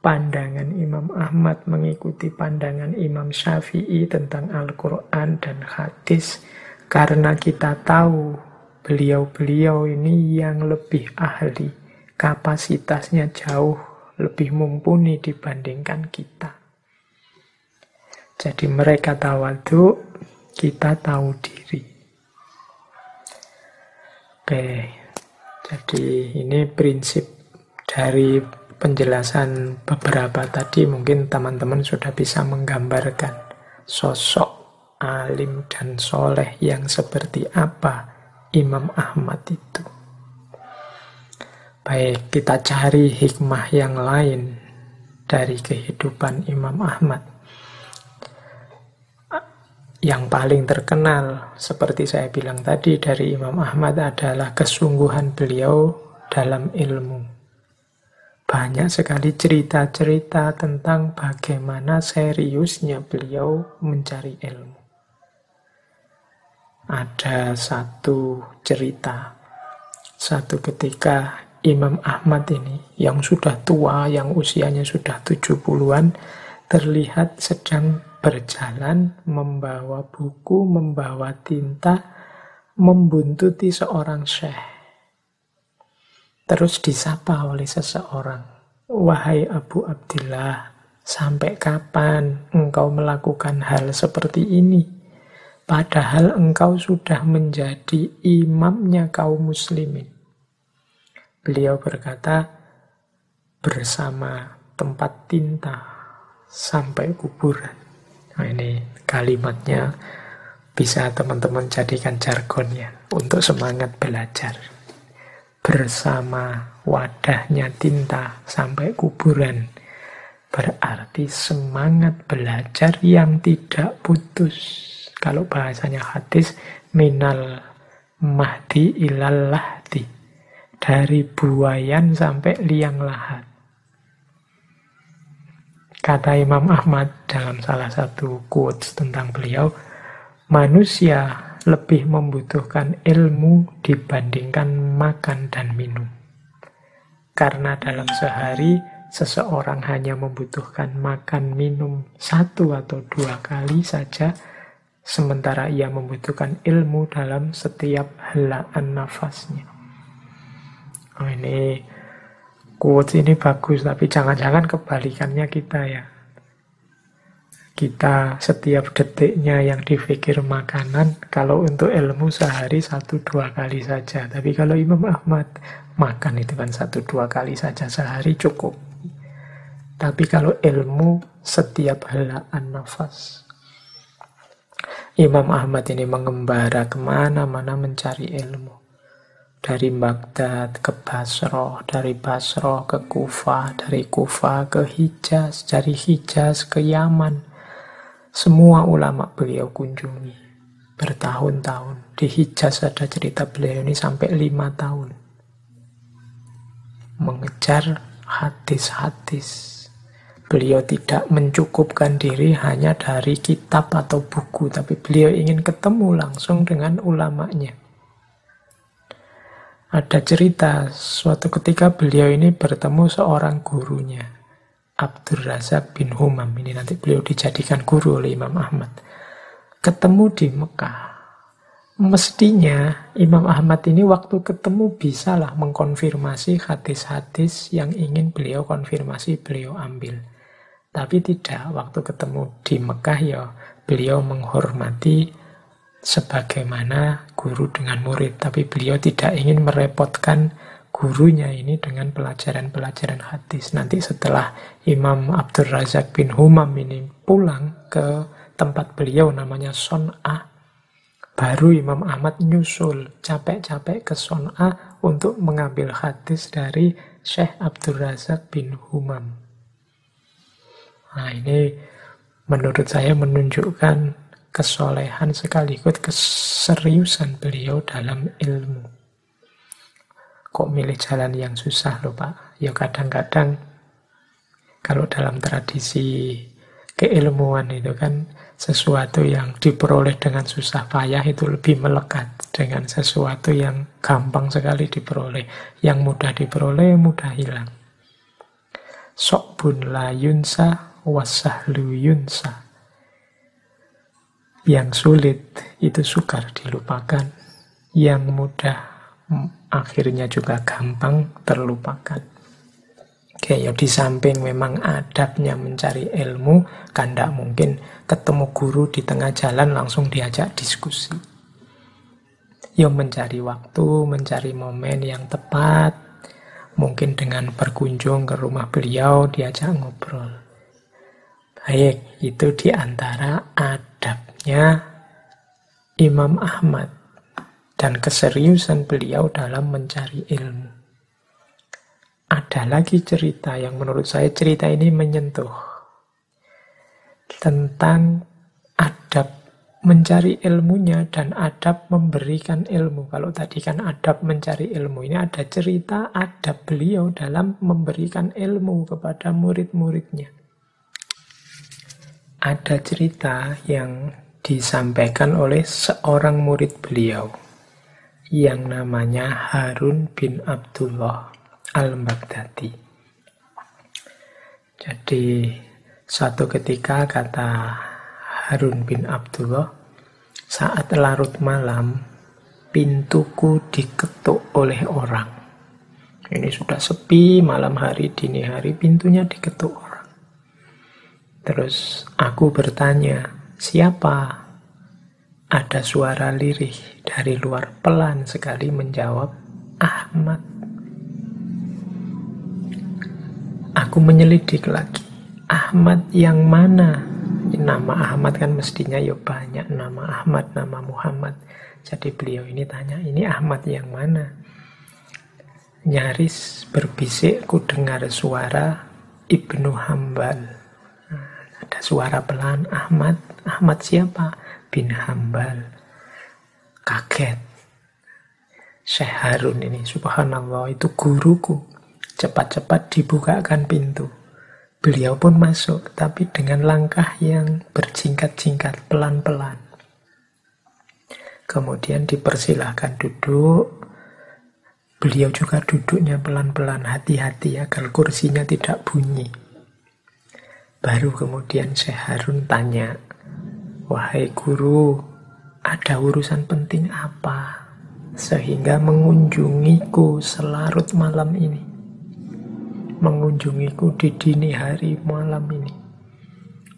pandangan Imam Ahmad, mengikuti pandangan Imam Syafi'i tentang Al-Quran dan hadis, karena kita tahu beliau-beliau ini yang lebih ahli, kapasitasnya jauh lebih mumpuni dibandingkan kita. Jadi mereka tawadu, kita tahu diri. Oke, jadi ini prinsip dari penjelasan beberapa tadi mungkin teman-teman sudah bisa menggambarkan sosok alim dan soleh yang seperti apa Imam Ahmad itu. Baik, kita cari hikmah yang lain dari kehidupan Imam Ahmad yang paling terkenal seperti saya bilang tadi dari Imam Ahmad adalah kesungguhan beliau dalam ilmu. Banyak sekali cerita-cerita tentang bagaimana seriusnya beliau mencari ilmu. Ada satu cerita, satu ketika Imam Ahmad ini yang sudah tua, yang usianya sudah 70-an, terlihat sedang berjalan membawa buku, membawa tinta, membuntuti seorang syekh. Terus disapa oleh seseorang, "Wahai Abu Abdillah, sampai kapan engkau melakukan hal seperti ini? Padahal engkau sudah menjadi imamnya kaum muslimin." Beliau berkata, "Bersama tempat tinta sampai kuburan." Nah, ini kalimatnya bisa teman-teman jadikan jargonnya untuk semangat belajar. Bersama wadahnya tinta sampai kuburan. Berarti semangat belajar yang tidak putus. Kalau bahasanya hadis, minal mahdi ilal lahdi. Dari buayan sampai liang lahat. Kata Imam Ahmad dalam salah satu quotes tentang beliau, manusia lebih membutuhkan ilmu dibandingkan makan dan minum. Karena dalam sehari seseorang hanya membutuhkan makan minum satu atau dua kali saja, sementara ia membutuhkan ilmu dalam setiap helaan nafasnya. Oh, ini quotes ini bagus, tapi jangan-jangan kebalikannya kita ya. Kita setiap detiknya yang dipikir makanan, kalau untuk ilmu sehari satu dua kali saja. Tapi kalau Imam Ahmad, makan itu kan satu dua kali saja sehari cukup. Tapi kalau ilmu setiap helaan nafas. Imam Ahmad ini mengembara ke mana-mana mencari ilmu dari Baghdad ke Basro, dari Basro ke Kufah, dari Kufah ke Hijaz, dari Hijaz ke Yaman. Semua ulama beliau kunjungi bertahun-tahun. Di Hijaz ada cerita beliau ini sampai lima tahun. Mengejar hadis-hadis. Beliau tidak mencukupkan diri hanya dari kitab atau buku, tapi beliau ingin ketemu langsung dengan ulamanya. Ada cerita suatu ketika beliau ini bertemu seorang gurunya, Abdur Razak bin Humam. Ini nanti beliau dijadikan guru oleh Imam Ahmad. Ketemu di Mekah. Mestinya Imam Ahmad ini waktu ketemu bisalah mengkonfirmasi hadis-hadis yang ingin beliau konfirmasi, beliau ambil. Tapi tidak, waktu ketemu di Mekah ya beliau menghormati sebagaimana guru dengan murid. Tapi beliau tidak ingin merepotkan gurunya ini dengan pelajaran-pelajaran hadis. Nanti setelah Imam Abdul Razak bin Humam ini pulang ke tempat beliau namanya Son'ah, baru Imam Ahmad nyusul capek-capek ke Son'ah untuk mengambil hadis dari Syekh Abdul Razak bin Humam. Nah ini menurut saya menunjukkan kesolehan sekaligus keseriusan beliau dalam ilmu. Kok milih jalan yang susah loh Pak? Ya kadang-kadang kalau dalam tradisi keilmuan itu kan sesuatu yang diperoleh dengan susah payah itu lebih melekat dengan sesuatu yang gampang sekali diperoleh. Yang mudah diperoleh, mudah hilang. Sok bun la yunsa wasahlu yunsa. Yang sulit itu sukar dilupakan. Yang mudah akhirnya juga gampang terlupakan. Oke, ya di samping memang adabnya mencari ilmu, kan tidak mungkin ketemu guru di tengah jalan langsung diajak diskusi. Ya mencari waktu, mencari momen yang tepat, mungkin dengan berkunjung ke rumah beliau diajak ngobrol. Baik, itu di antara adabnya Imam Ahmad dan keseriusan beliau dalam mencari ilmu. Ada lagi cerita yang menurut saya cerita ini menyentuh tentang adab mencari ilmunya dan adab memberikan ilmu. Kalau tadi kan adab mencari ilmu, ini ada cerita adab beliau dalam memberikan ilmu kepada murid-muridnya ada cerita yang disampaikan oleh seorang murid beliau yang namanya Harun bin Abdullah al-Baghdadi. Jadi suatu ketika kata Harun bin Abdullah saat larut malam pintuku diketuk oleh orang. Ini sudah sepi malam hari dini hari pintunya diketuk. Terus aku bertanya, siapa? Ada suara lirih dari luar pelan sekali menjawab, Ahmad. Aku menyelidik lagi, Ahmad yang mana? Nama Ahmad kan mestinya ya banyak, nama Ahmad, nama Muhammad. Jadi beliau ini tanya, ini Ahmad yang mana? Nyaris berbisik ku dengar suara Ibnu Hambal ada suara pelan, Ahmad. Ahmad siapa? Bin Hambal. Kaget. Syekh Harun ini, subhanallah, itu guruku. Cepat-cepat dibukakan pintu. Beliau pun masuk, tapi dengan langkah yang berjingkat-jingkat, pelan-pelan. Kemudian dipersilahkan duduk. Beliau juga duduknya pelan-pelan, hati-hati agar kursinya tidak bunyi. Baru kemudian Syekh Harun tanya, Wahai guru, ada urusan penting apa? Sehingga mengunjungiku selarut malam ini. Mengunjungiku di dini hari malam ini.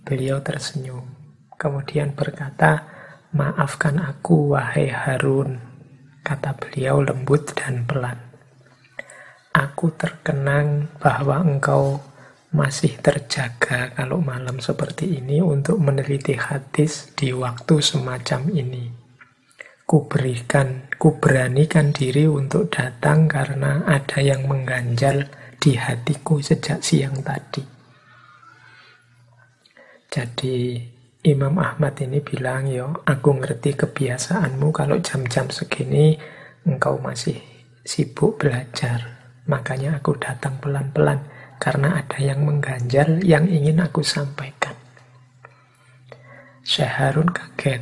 Beliau tersenyum. Kemudian berkata, Maafkan aku, wahai Harun. Kata beliau lembut dan pelan. Aku terkenang bahwa engkau masih terjaga kalau malam seperti ini untuk meneliti hadis di waktu semacam ini. Ku berikan, ku beranikan diri untuk datang karena ada yang mengganjal di hatiku sejak siang tadi. Jadi Imam Ahmad ini bilang, yo, aku ngerti kebiasaanmu kalau jam-jam segini engkau masih sibuk belajar. Makanya aku datang pelan-pelan karena ada yang mengganjal yang ingin aku sampaikan. Syekh Harun kaget.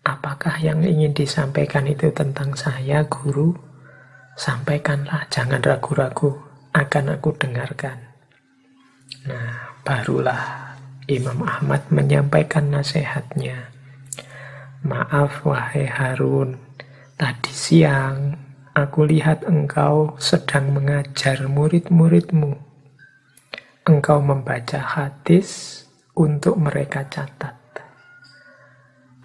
Apakah yang ingin disampaikan itu tentang saya, guru? Sampaikanlah, jangan ragu-ragu. Akan aku dengarkan. Nah, barulah Imam Ahmad menyampaikan nasihatnya. Maaf, wahai Harun. Tadi siang, aku lihat engkau sedang mengajar murid-muridmu engkau membaca hadis untuk mereka catat.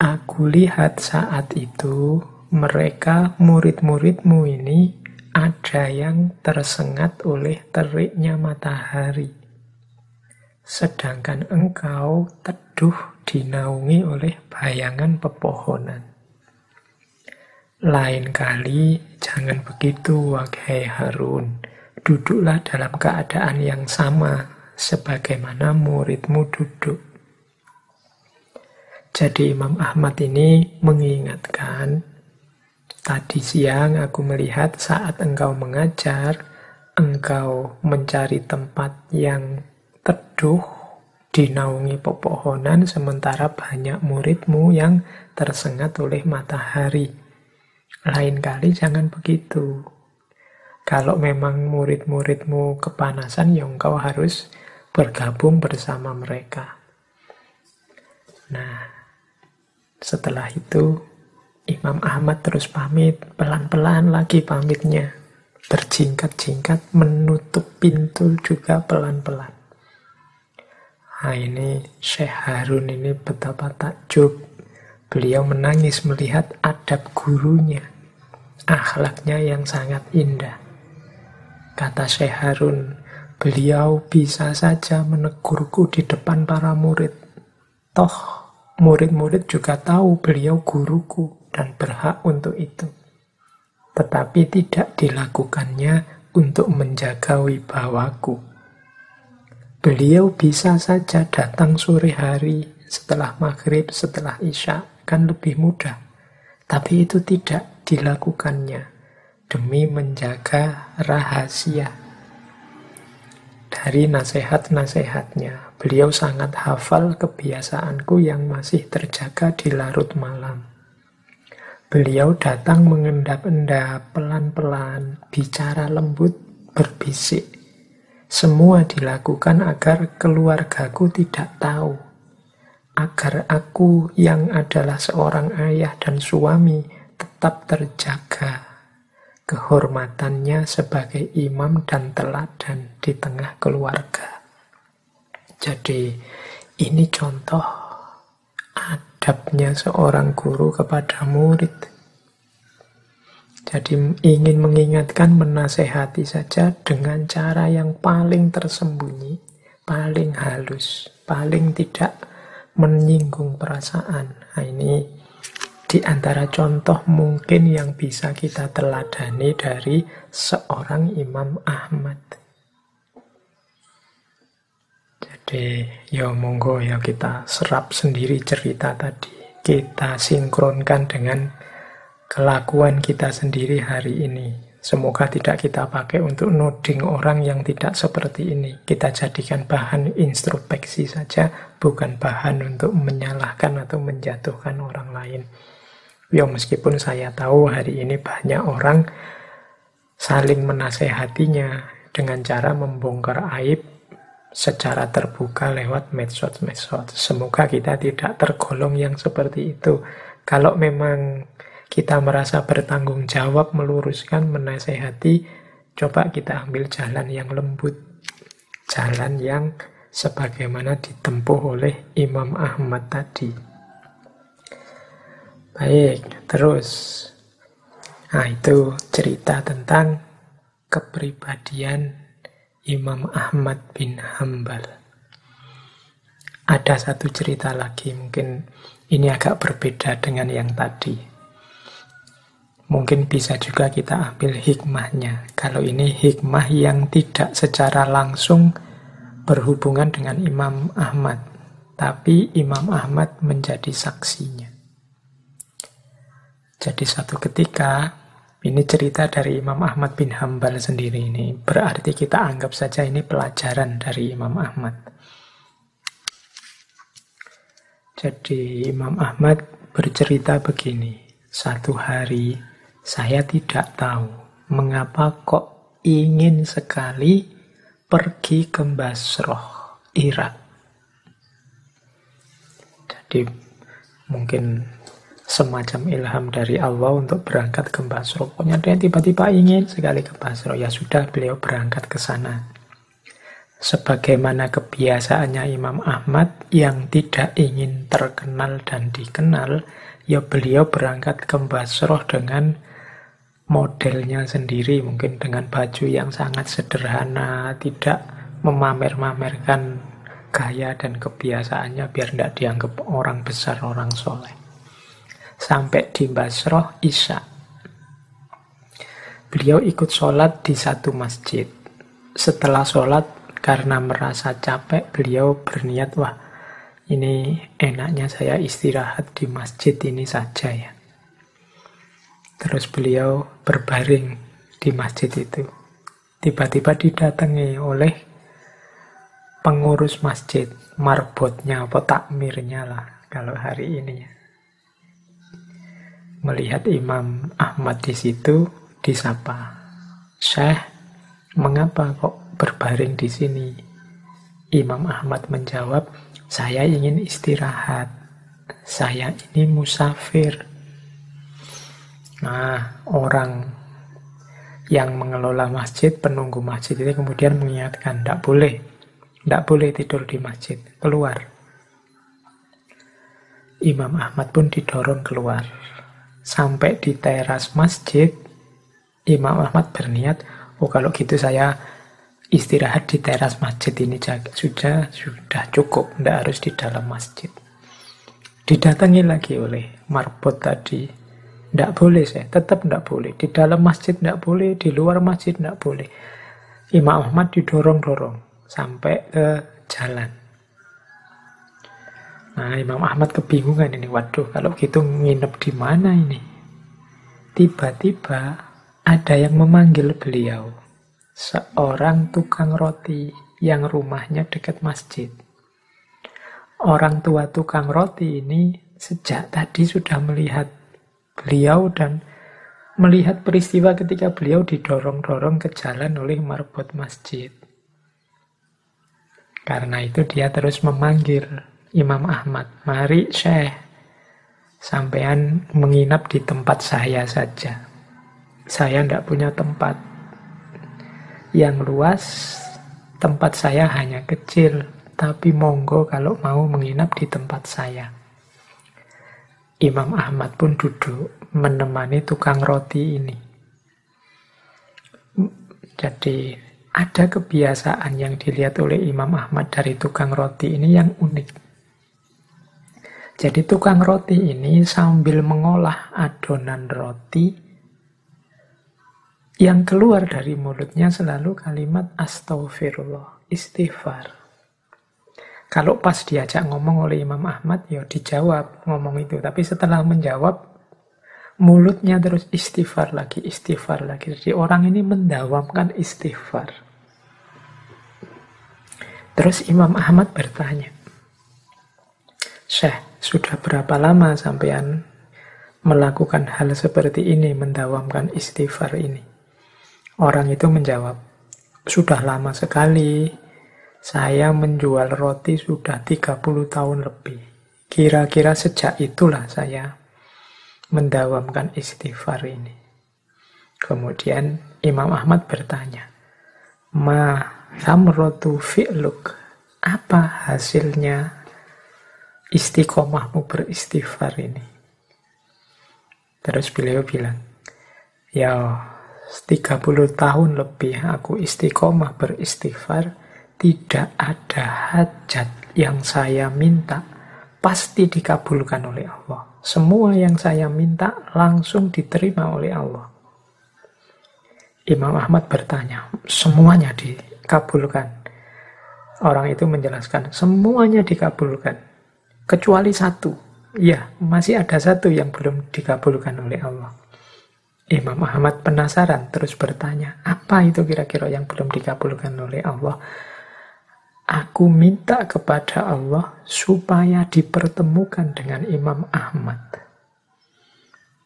Aku lihat saat itu mereka murid-muridmu ini ada yang tersengat oleh teriknya matahari. Sedangkan engkau teduh dinaungi oleh bayangan pepohonan. Lain kali jangan begitu, wahai Harun. Duduklah dalam keadaan yang sama sebagaimana muridmu duduk. Jadi Imam Ahmad ini mengingatkan, tadi siang aku melihat saat engkau mengajar, engkau mencari tempat yang teduh, dinaungi pepohonan, sementara banyak muridmu yang tersengat oleh matahari. Lain kali jangan begitu. Kalau memang murid-muridmu kepanasan, ya engkau harus bergabung bersama mereka. Nah, setelah itu Imam Ahmad terus pamit, pelan-pelan lagi pamitnya. Berjingkat-jingkat menutup pintu juga pelan-pelan. Nah ini Syekh Harun ini betapa takjub. Beliau menangis melihat adab gurunya. Akhlaknya yang sangat indah. Kata Syekh Harun, Beliau bisa saja menegurku di depan para murid. Toh, murid-murid juga tahu beliau guruku dan berhak untuk itu. Tetapi tidak dilakukannya untuk menjaga wibawaku. Beliau bisa saja datang sore hari setelah maghrib, setelah isya, kan lebih mudah. Tapi itu tidak dilakukannya demi menjaga rahasia dari nasihat-nasihatnya. Beliau sangat hafal kebiasaanku yang masih terjaga di larut malam. Beliau datang mengendap-endap pelan-pelan, bicara lembut, berbisik. Semua dilakukan agar keluargaku tidak tahu. Agar aku yang adalah seorang ayah dan suami tetap terjaga kehormatannya sebagai imam dan teladan di tengah keluarga. Jadi ini contoh adabnya seorang guru kepada murid. Jadi ingin mengingatkan, menasehati saja dengan cara yang paling tersembunyi, paling halus, paling tidak menyinggung perasaan. Nah ini di antara contoh mungkin yang bisa kita teladani dari seorang Imam Ahmad. Jadi, ya monggo ya kita serap sendiri cerita tadi. Kita sinkronkan dengan kelakuan kita sendiri hari ini. Semoga tidak kita pakai untuk noding orang yang tidak seperti ini. Kita jadikan bahan introspeksi saja, bukan bahan untuk menyalahkan atau menjatuhkan orang lain. Ya meskipun saya tahu hari ini banyak orang saling menasehatinya dengan cara membongkar aib secara terbuka lewat medsos-medsos. Semoga kita tidak tergolong yang seperti itu. Kalau memang kita merasa bertanggung jawab meluruskan, menasehati, coba kita ambil jalan yang lembut. Jalan yang sebagaimana ditempuh oleh Imam Ahmad tadi. Baik, terus. Nah, itu cerita tentang kepribadian Imam Ahmad bin Hambal. Ada satu cerita lagi, mungkin ini agak berbeda dengan yang tadi. Mungkin bisa juga kita ambil hikmahnya. Kalau ini hikmah yang tidak secara langsung berhubungan dengan Imam Ahmad, tapi Imam Ahmad menjadi saksinya. Jadi satu ketika, ini cerita dari Imam Ahmad bin Hambal sendiri ini. Berarti kita anggap saja ini pelajaran dari Imam Ahmad. Jadi Imam Ahmad bercerita begini. Satu hari saya tidak tahu mengapa kok ingin sekali pergi ke Basroh, Irak. Jadi mungkin semacam ilham dari Allah untuk berangkat ke Basro. Pokoknya dia tiba-tiba ingin sekali ke Basro. Ya sudah, beliau berangkat ke sana. sebagaimana kebiasaannya Imam Ahmad yang tidak ingin terkenal dan dikenal, ya beliau berangkat ke Basroh dengan modelnya sendiri, mungkin dengan baju yang sangat sederhana, tidak memamer-mamerkan gaya dan kebiasaannya biar tidak dianggap orang besar, orang soleh. Sampai di Basroh, Isya. Beliau ikut sholat di satu masjid. Setelah sholat, karena merasa capek, beliau berniat, wah ini enaknya saya istirahat di masjid ini saja ya. Terus beliau berbaring di masjid itu. Tiba-tiba didatangi oleh pengurus masjid, marbotnya atau takmirnya lah kalau hari ini ya. Melihat Imam Ahmad di situ, disapa. Syekh, mengapa kok berbaring di sini. Imam Ahmad menjawab, saya ingin istirahat. Saya ini musafir. Nah, orang yang mengelola masjid, penunggu masjid ini kemudian mengingatkan, tidak boleh, tidak boleh tidur di masjid, keluar. Imam Ahmad pun didorong keluar. Sampai di teras masjid, Imam Ahmad berniat, oh kalau gitu saya istirahat di teras masjid ini sudah sudah cukup, tidak harus di dalam masjid. Didatangi lagi oleh marbot tadi, tidak boleh saya, tetap tidak boleh. Di dalam masjid tidak boleh, di luar masjid tidak boleh. Imam Ahmad didorong-dorong sampai ke jalan. Nah, Imam Ahmad kebingungan ini. Waduh, kalau gitu nginep di mana ini? Tiba-tiba ada yang memanggil beliau seorang tukang roti yang rumahnya dekat masjid. Orang tua tukang roti ini sejak tadi sudah melihat beliau dan melihat peristiwa ketika beliau didorong-dorong ke jalan oleh marbot masjid. Karena itu dia terus memanggil Imam Ahmad, mari Syekh, sampean menginap di tempat saya saja. Saya tidak punya tempat, yang luas, tempat saya hanya kecil, tapi monggo kalau mau menginap di tempat saya. Imam Ahmad pun duduk menemani tukang roti ini. Jadi ada kebiasaan yang dilihat oleh Imam Ahmad dari tukang roti ini yang unik. Jadi tukang roti ini sambil mengolah adonan roti, yang keluar dari mulutnya selalu kalimat astagfirullah, istighfar. Kalau pas diajak ngomong oleh Imam Ahmad, ya dijawab ngomong itu. Tapi setelah menjawab, mulutnya terus istighfar lagi, istighfar lagi. Jadi orang ini mendawamkan istighfar. Terus Imam Ahmad bertanya, Syekh, sudah berapa lama sampean melakukan hal seperti ini, mendawamkan istighfar ini? Orang itu menjawab, sudah lama sekali saya menjual roti sudah 30 tahun lebih. Kira-kira sejak itulah saya mendawamkan istighfar ini. Kemudian Imam Ahmad bertanya, Ma samrotu fi'luk, apa hasilnya istiqomahmu beristighfar ini? Terus beliau bilang, ya 30 tahun lebih aku istiqomah beristighfar, tidak ada hajat yang saya minta pasti dikabulkan oleh Allah. Semua yang saya minta langsung diterima oleh Allah. Imam Ahmad bertanya, semuanya dikabulkan. Orang itu menjelaskan, semuanya dikabulkan. Kecuali satu. Ya, masih ada satu yang belum dikabulkan oleh Allah. Imam Ahmad penasaran terus bertanya, apa itu kira-kira yang belum dikabulkan oleh Allah? Aku minta kepada Allah supaya dipertemukan dengan Imam Ahmad.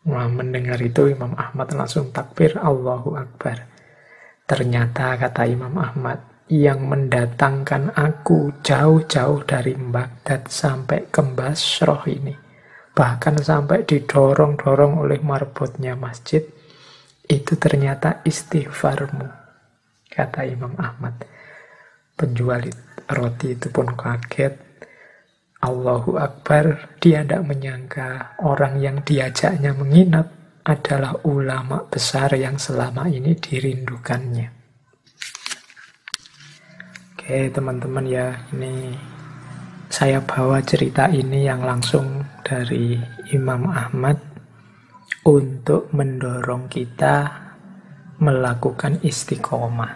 Wah, mendengar itu Imam Ahmad langsung takbir Allahu Akbar. Ternyata kata Imam Ahmad, yang mendatangkan aku jauh-jauh dari Baghdad sampai ke Basroh ini bahkan sampai didorong-dorong oleh marbotnya masjid, itu ternyata istighfarmu, kata Imam Ahmad. Penjual roti itu pun kaget. Allahu Akbar, dia tidak menyangka orang yang diajaknya menginap adalah ulama besar yang selama ini dirindukannya. Oke teman-teman ya, ini saya bawa cerita ini yang langsung dari Imam Ahmad untuk mendorong kita melakukan istiqomah.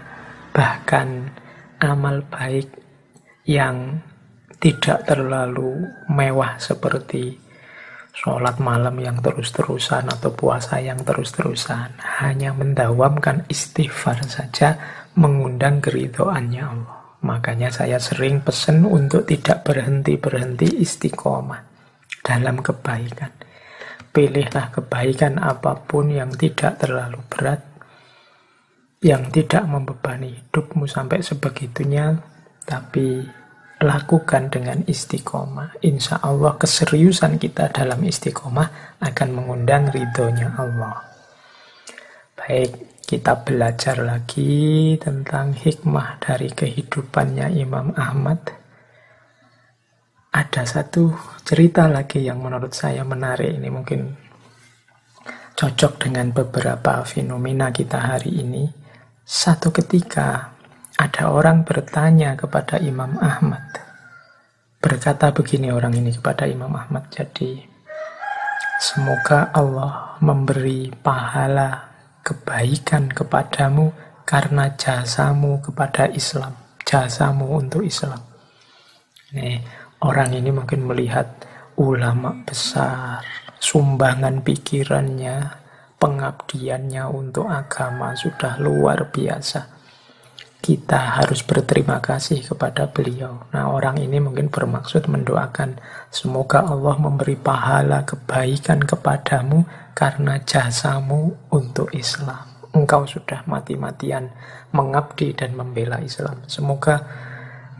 Bahkan amal baik yang tidak terlalu mewah seperti sholat malam yang terus-terusan atau puasa yang terus-terusan. Hanya mendawamkan istighfar saja mengundang keridoannya Allah. Makanya saya sering pesan untuk tidak berhenti-berhenti istiqomah dalam kebaikan. Pilihlah kebaikan apa pun yang tidak terlalu berat, yang tidak membebani hidupmu sampai sebegitunya, tapi lakukan dengan istiqomah. Insya Allah keseriusan kita dalam istiqomah akan mengundang ridhonya Allah. Baik, kita belajar lagi tentang hikmah dari kehidupannya Imam Ahmad. Ada satu cerita lagi yang menurut saya menarik. Ini mungkin cocok dengan beberapa fenomena kita hari ini. Satu ketika ada orang bertanya kepada Imam Ahmad. Berkata begini orang ini kepada Imam Ahmad. Jadi, semoga Allah memberi pahala kebaikan kepadamu karena jasamu kepada Islam. Jasamu untuk Islam. Ini orang ini mungkin melihat ulama besar, sumbangan pikirannya, pengabdiannya untuk agama sudah luar biasa kita harus berterima kasih kepada beliau. Nah, orang ini mungkin bermaksud mendoakan semoga Allah memberi pahala kebaikan kepadamu karena jasamu untuk Islam. Engkau sudah mati-matian mengabdi dan membela Islam. Semoga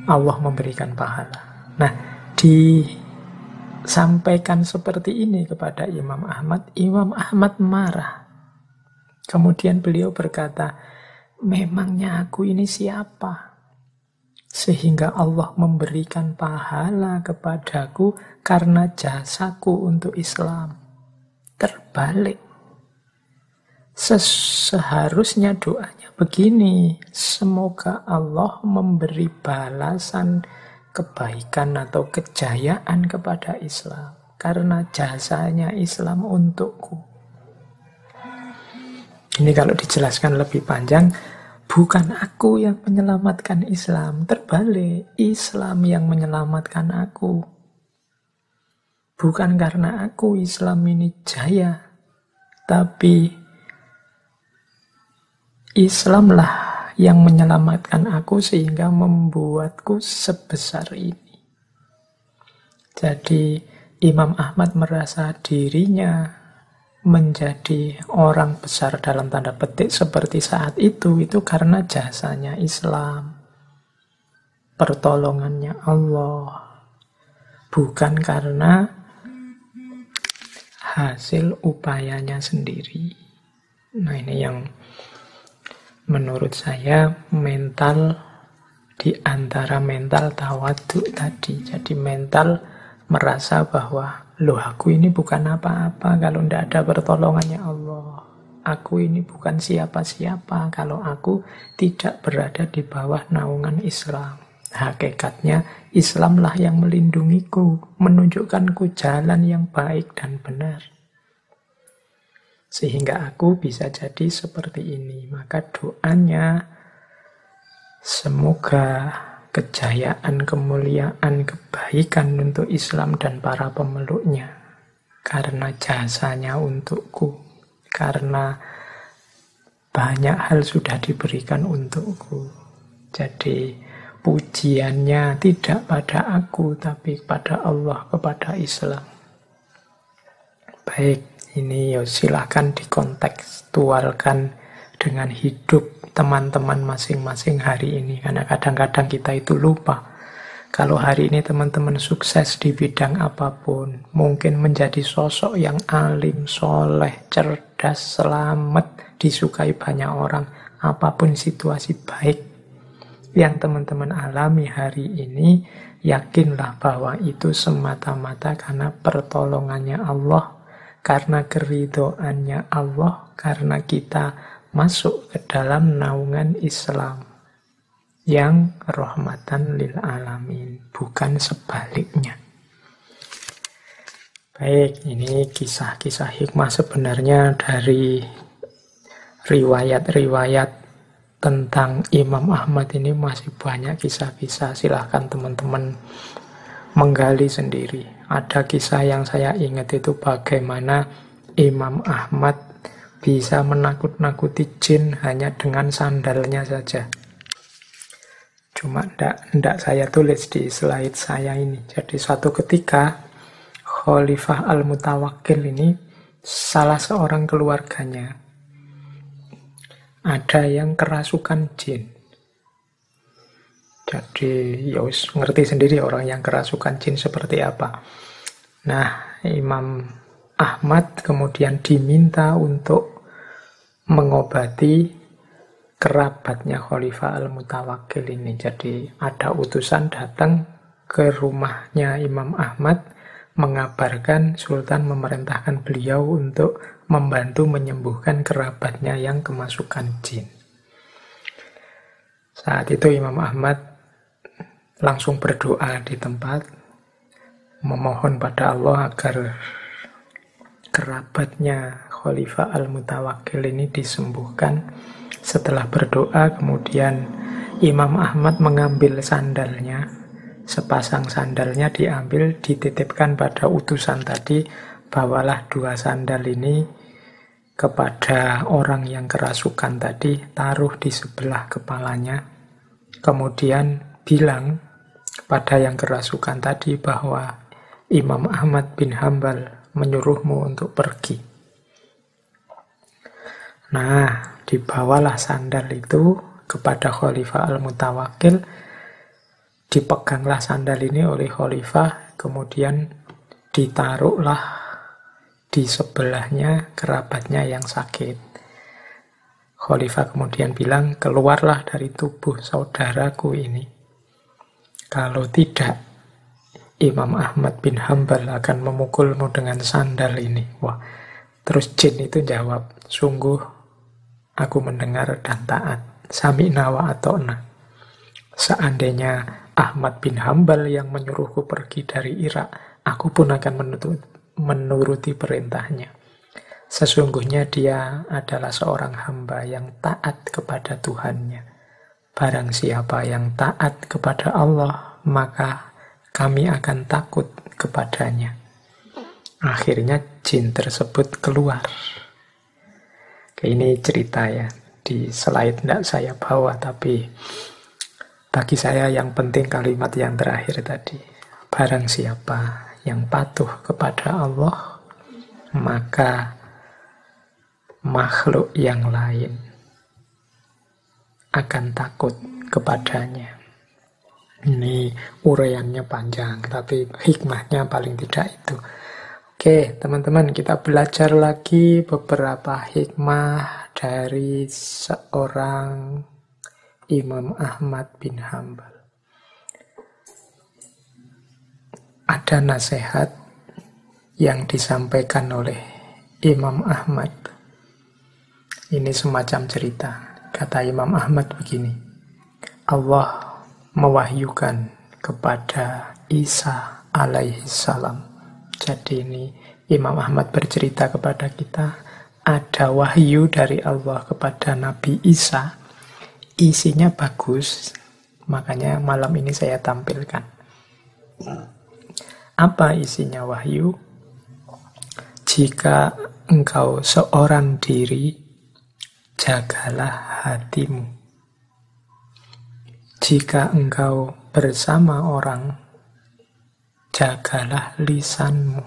Allah memberikan pahala. Nah, disampaikan seperti ini kepada Imam Ahmad, Imam Ahmad marah. Kemudian beliau berkata, memangnya aku ini siapa? Sehingga Allah memberikan pahala kepadaku karena jasaku untuk Islam. Terbalik. Seharusnya doanya begini. Semoga Allah memberi balasan kebaikan atau kejayaan kepada Islam. Karena jasanya Islam untukku. Ini kalau dijelaskan lebih panjang, Bukan aku yang menyelamatkan Islam, terbalik Islam yang menyelamatkan aku. Bukan karena aku Islam ini jaya, tapi Islamlah yang menyelamatkan aku sehingga membuatku sebesar ini. Jadi Imam Ahmad merasa dirinya menjadi orang besar dalam tanda petik seperti saat itu itu karena jasanya Islam pertolongannya Allah bukan karena hasil upayanya sendiri. Nah ini yang menurut saya mental di antara mental tawaduk tadi. Jadi mental merasa bahwa Loh aku ini bukan apa-apa kalau tidak ada pertolongannya Allah. Aku ini bukan siapa-siapa kalau aku tidak berada di bawah naungan Islam. Hakikatnya Islamlah yang melindungiku, menunjukkanku jalan yang baik dan benar. Sehingga aku bisa jadi seperti ini. Maka doanya semoga kejayaan, kemuliaan, kebaikan untuk Islam dan para pemeluknya. Karena jasanya untukku, karena banyak hal sudah diberikan untukku. Jadi pujiannya tidak pada aku, tapi pada Allah, kepada Islam. Baik, ini ya silahkan dikontekstualkan dengan hidup teman-teman masing-masing hari ini. Karena kadang-kadang kita itu lupa. Kalau hari ini teman-teman sukses di bidang apa pun, mungkin menjadi sosok yang alim, soleh, cerdas, selamat, disukai banyak orang, apa pun situasi baik. yang teman-teman alami hari ini, yakinlah bahwa itu semata-mata karena pertolongannya Allah, karena keridoannya Allah, karena kita masuk ke dalam naungan Islam yang rahmatan lil alamin, bukan sebaliknya. Baik, ini kisah-kisah hikmah sebenarnya dari riwayat-riwayat tentang Imam Ahmad ini masih banyak kisah-kisah. Silahkan teman-teman menggali sendiri. Ada kisah yang saya ingat itu bagaimana Imam Ahmad bisa menakut-nakuti jin hanya dengan sandalnya saja. Cuma ndak, ndak saya tulis di slide saya ini. Jadi suatu ketika Khalifah Al-Mutawakkil ini salah seorang keluarganya ada yang kerasukan jin. Jadi ya ngerti sendiri orang yang kerasukan jin seperti apa. Nah, Imam Ahmad kemudian diminta untuk mengobati kerabatnya Khalifah Al-Mutawakkil ini. Jadi ada utusan datang ke rumahnya Imam Ahmad mengabarkan Sultan memerintahkan beliau untuk membantu menyembuhkan kerabatnya yang kemasukan jin. Saat itu Imam Ahmad langsung berdoa di tempat, memohon pada Allah agar kerabatnya Khalifah Al-Mutawakkil ini disembuhkan. Setelah berdoa, kemudian Imam Ahmad mengambil sandalnya, sepasang sandalnya diambil, dititipkan pada utusan tadi, bawalah dua sandal ini kepada orang yang kerasukan tadi, taruh di sebelah kepalanya, kemudian bilang kepada yang kerasukan tadi bahwa Imam Ahmad bin Hambal menyuruhmu untuk pergi. Nah, dibawalah sandal itu kepada Khalifah Al-Mutawakil, dipeganglah sandal ini oleh Khalifah, kemudian ditaruhlah di sebelahnya kerabatnya yang sakit. Khalifah kemudian bilang, keluarlah dari tubuh saudaraku ini. Kalau tidak, Imam Ahmad bin Hambal akan memukulmu dengan sandal ini. Wah, terus jin itu jawab, sungguh aku mendengar dan taat. Sami nawa atau na. Seandainya Ahmad bin Hambal yang menyuruhku pergi dari Irak, aku pun akan menuntut menuruti perintahnya. Sesungguhnya dia adalah seorang hamba yang taat kepada Tuhannya. Barang siapa yang taat kepada Allah, maka kami akan takut kepadanya. Akhirnya jin tersebut keluar. Ini cerita ya, di slide tidak saya bawa, tapi bagi saya yang penting kalimat yang terakhir tadi. Barang siapa yang patuh kepada Allah, maka makhluk yang lain akan takut kepadanya. Ini uraiannya panjang, tapi hikmahnya paling tidak itu. Oke, teman-teman, kita belajar lagi beberapa hikmah dari seorang Imam Ahmad bin Hambal. ada nasihat yang disampaikan oleh Imam Ahmad. Ini semacam cerita. Kata Imam Ahmad begini, Allah mewahyukan kepada Isa alaihi salam. Jadi ini Imam Ahmad bercerita kepada kita, ada wahyu dari Allah kepada Nabi Isa. Isinya bagus, makanya malam ini saya tampilkan. Apa isinya wahyu? Jika engkau seorang diri, jagalah hatimu. Jika engkau bersama orang, jagalah lisanmu.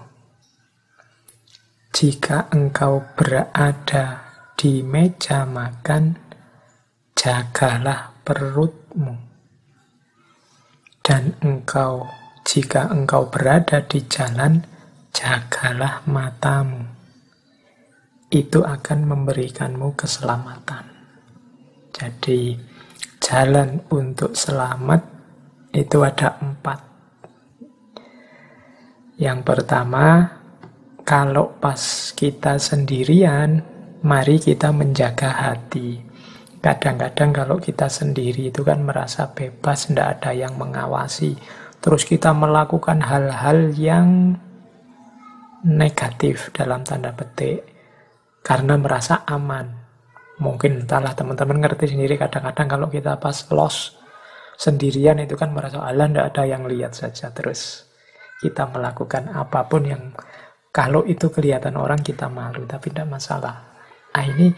Jika engkau berada di meja makan, jagalah perutmu. Dan engkau jika engkau berada di jalan, jagalah matamu. Itu akan memberikanmu keselamatan. Jadi, jalan untuk selamat itu ada empat. Yang pertama, kalau pas kita sendirian, mari kita menjaga hati. Kadang-kadang kalau kita sendiri itu kan merasa bebas, tidak ada yang mengawasi. Terus kita melakukan hal-hal yang negatif dalam tanda petik karena merasa aman. Mungkin entahlah teman-teman ngerti sendiri kadang-kadang kalau kita pas lost sendirian itu kan merasa Allah tidak ada yang lihat saja terus kita melakukan apa pun yang kalau itu kelihatan orang kita malu, tapi tidak masalah. Ah ini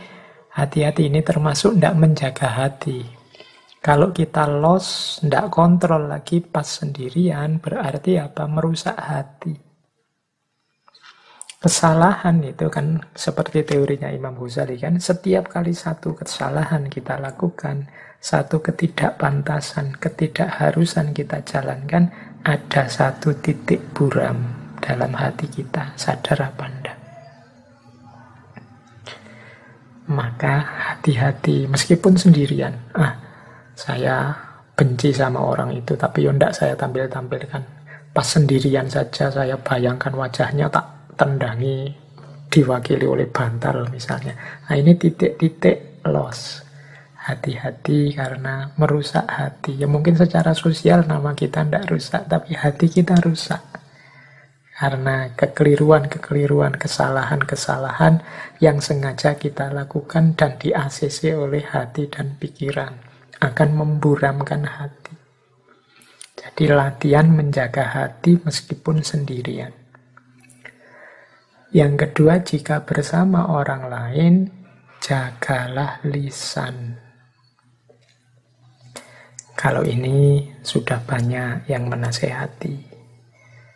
hati-hati ini termasuk tidak menjaga hati. Kalau kita loss, tidak kontrol lagi pas sendirian, berarti apa? Merusak hati. Kesalahan itu kan seperti teorinya Imam Ghazali kan, setiap kali satu kesalahan kita lakukan, satu ketidakpantasan, ketidakharusan kita jalankan, ada satu titik buram dalam hati kita, sadar apa enggak? Maka hati-hati, meskipun sendirian. Ah, saya benci sama orang itu, tapi ya enggak saya tampil-tampilkan. Pas sendirian saja saya bayangkan wajahnya tak tendangi, diwakili oleh bantal misalnya. Nah ini titik-titik loss. Hati-hati karena merusak hati. Ya mungkin secara sosial nama kita tidak rusak, tapi hati kita rusak. Karena kekeliruan-kekeliruan, kesalahan-kesalahan yang sengaja kita lakukan dan di ACC oleh hati dan pikiran akan memburamkan hati. Jadi latihan menjaga hati meskipun sendirian. Yang kedua, jika bersama orang lain, jagalah lisan. Kalau ini sudah banyak yang menasehati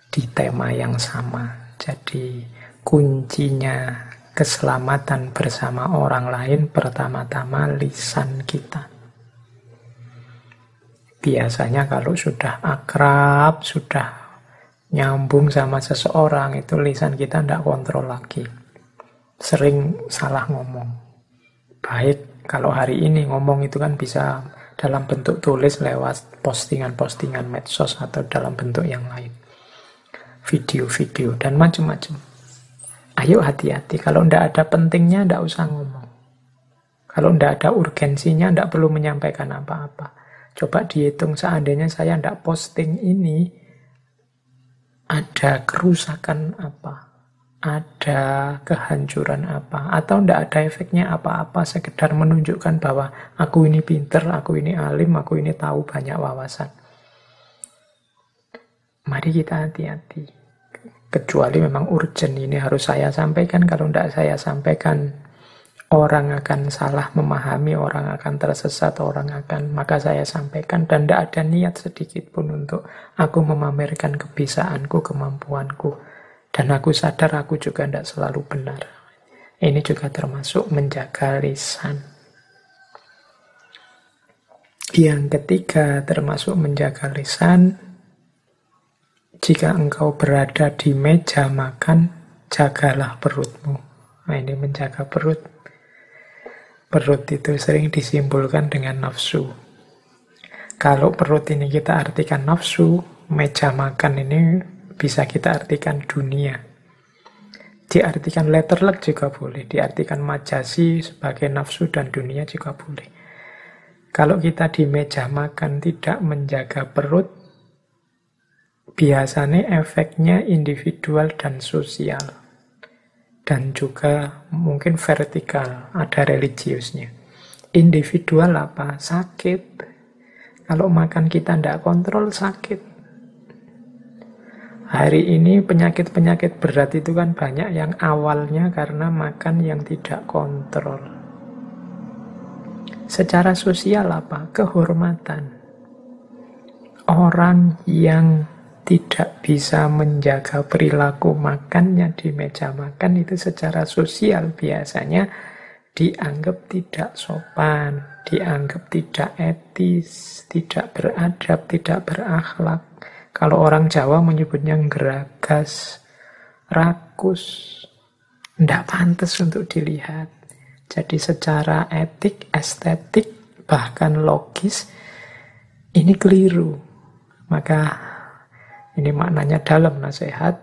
di tema yang sama. Jadi kuncinya keselamatan bersama orang lain pertama-tama lisan kita. Biasanya kalau sudah akrab, sudah nyambung sama seseorang, itu lisan kita tidak kontrol lagi. Sering salah ngomong. Baik, kalau hari ini ngomong itu kan bisa dalam bentuk tulis lewat postingan-postingan medsos atau dalam bentuk yang lain video-video, dan macam-macam. Ayo hati-hati, kalau tidak ada pentingnya, tidak usah ngomong. Kalau tidak ada urgensinya, tidak perlu menyampaikan apa-apa. Coba dihitung seandainya saya tidak posting ini, ada kerusakan apa? Ada kehancuran apa? Atau tidak ada efeknya apa-apa, sekedar menunjukkan bahwa aku ini pinter, aku ini alim, aku ini tahu banyak wawasan. Mari kita hati-hati. Kecuali memang urgent ini harus saya sampaikan. Kalau tidak saya sampaikan, orang akan salah memahami, orang akan tersesat, orang akan... Maka saya sampaikan dan tidak ada niat sedikit pun untuk aku memamerkan kebisaanku, kemampuanku. Dan aku sadar aku juga tidak selalu benar. Ini juga termasuk menjaga lisan. Yang ketiga termasuk menjaga lisan jika engkau berada di meja makan, jagalah perutmu. Nah, ini menjaga perut. Perut itu sering disimpulkan dengan nafsu. Kalau perut ini kita artikan nafsu, meja makan ini bisa kita artikan dunia. Diartikan letterlek juga boleh, diartikan majasi sebagai nafsu dan dunia juga boleh. Kalau kita di meja makan tidak menjaga perut, biasanya efeknya individual dan sosial. Dan juga mungkin vertikal ada religiusnya. Individual apa? Sakit. Kalau makan kita tidak kontrol sakit hari ini penyakit-penyakit berat itu kan banyak yang awalnya karena makan yang tidak kontrol. Secara sosial apa? Kehormatan. Orang yang tidak bisa menjaga perilaku makannya di meja makan itu secara sosial biasanya dianggap tidak sopan, dianggap tidak etis, tidak beradab, tidak berakhlak. Kalau orang Jawa menyebutnya geragas, rakus, tidak pantas untuk dilihat. Jadi secara etik, estetik, bahkan logis, ini keliru. Maka ini maknanya dalam nasihat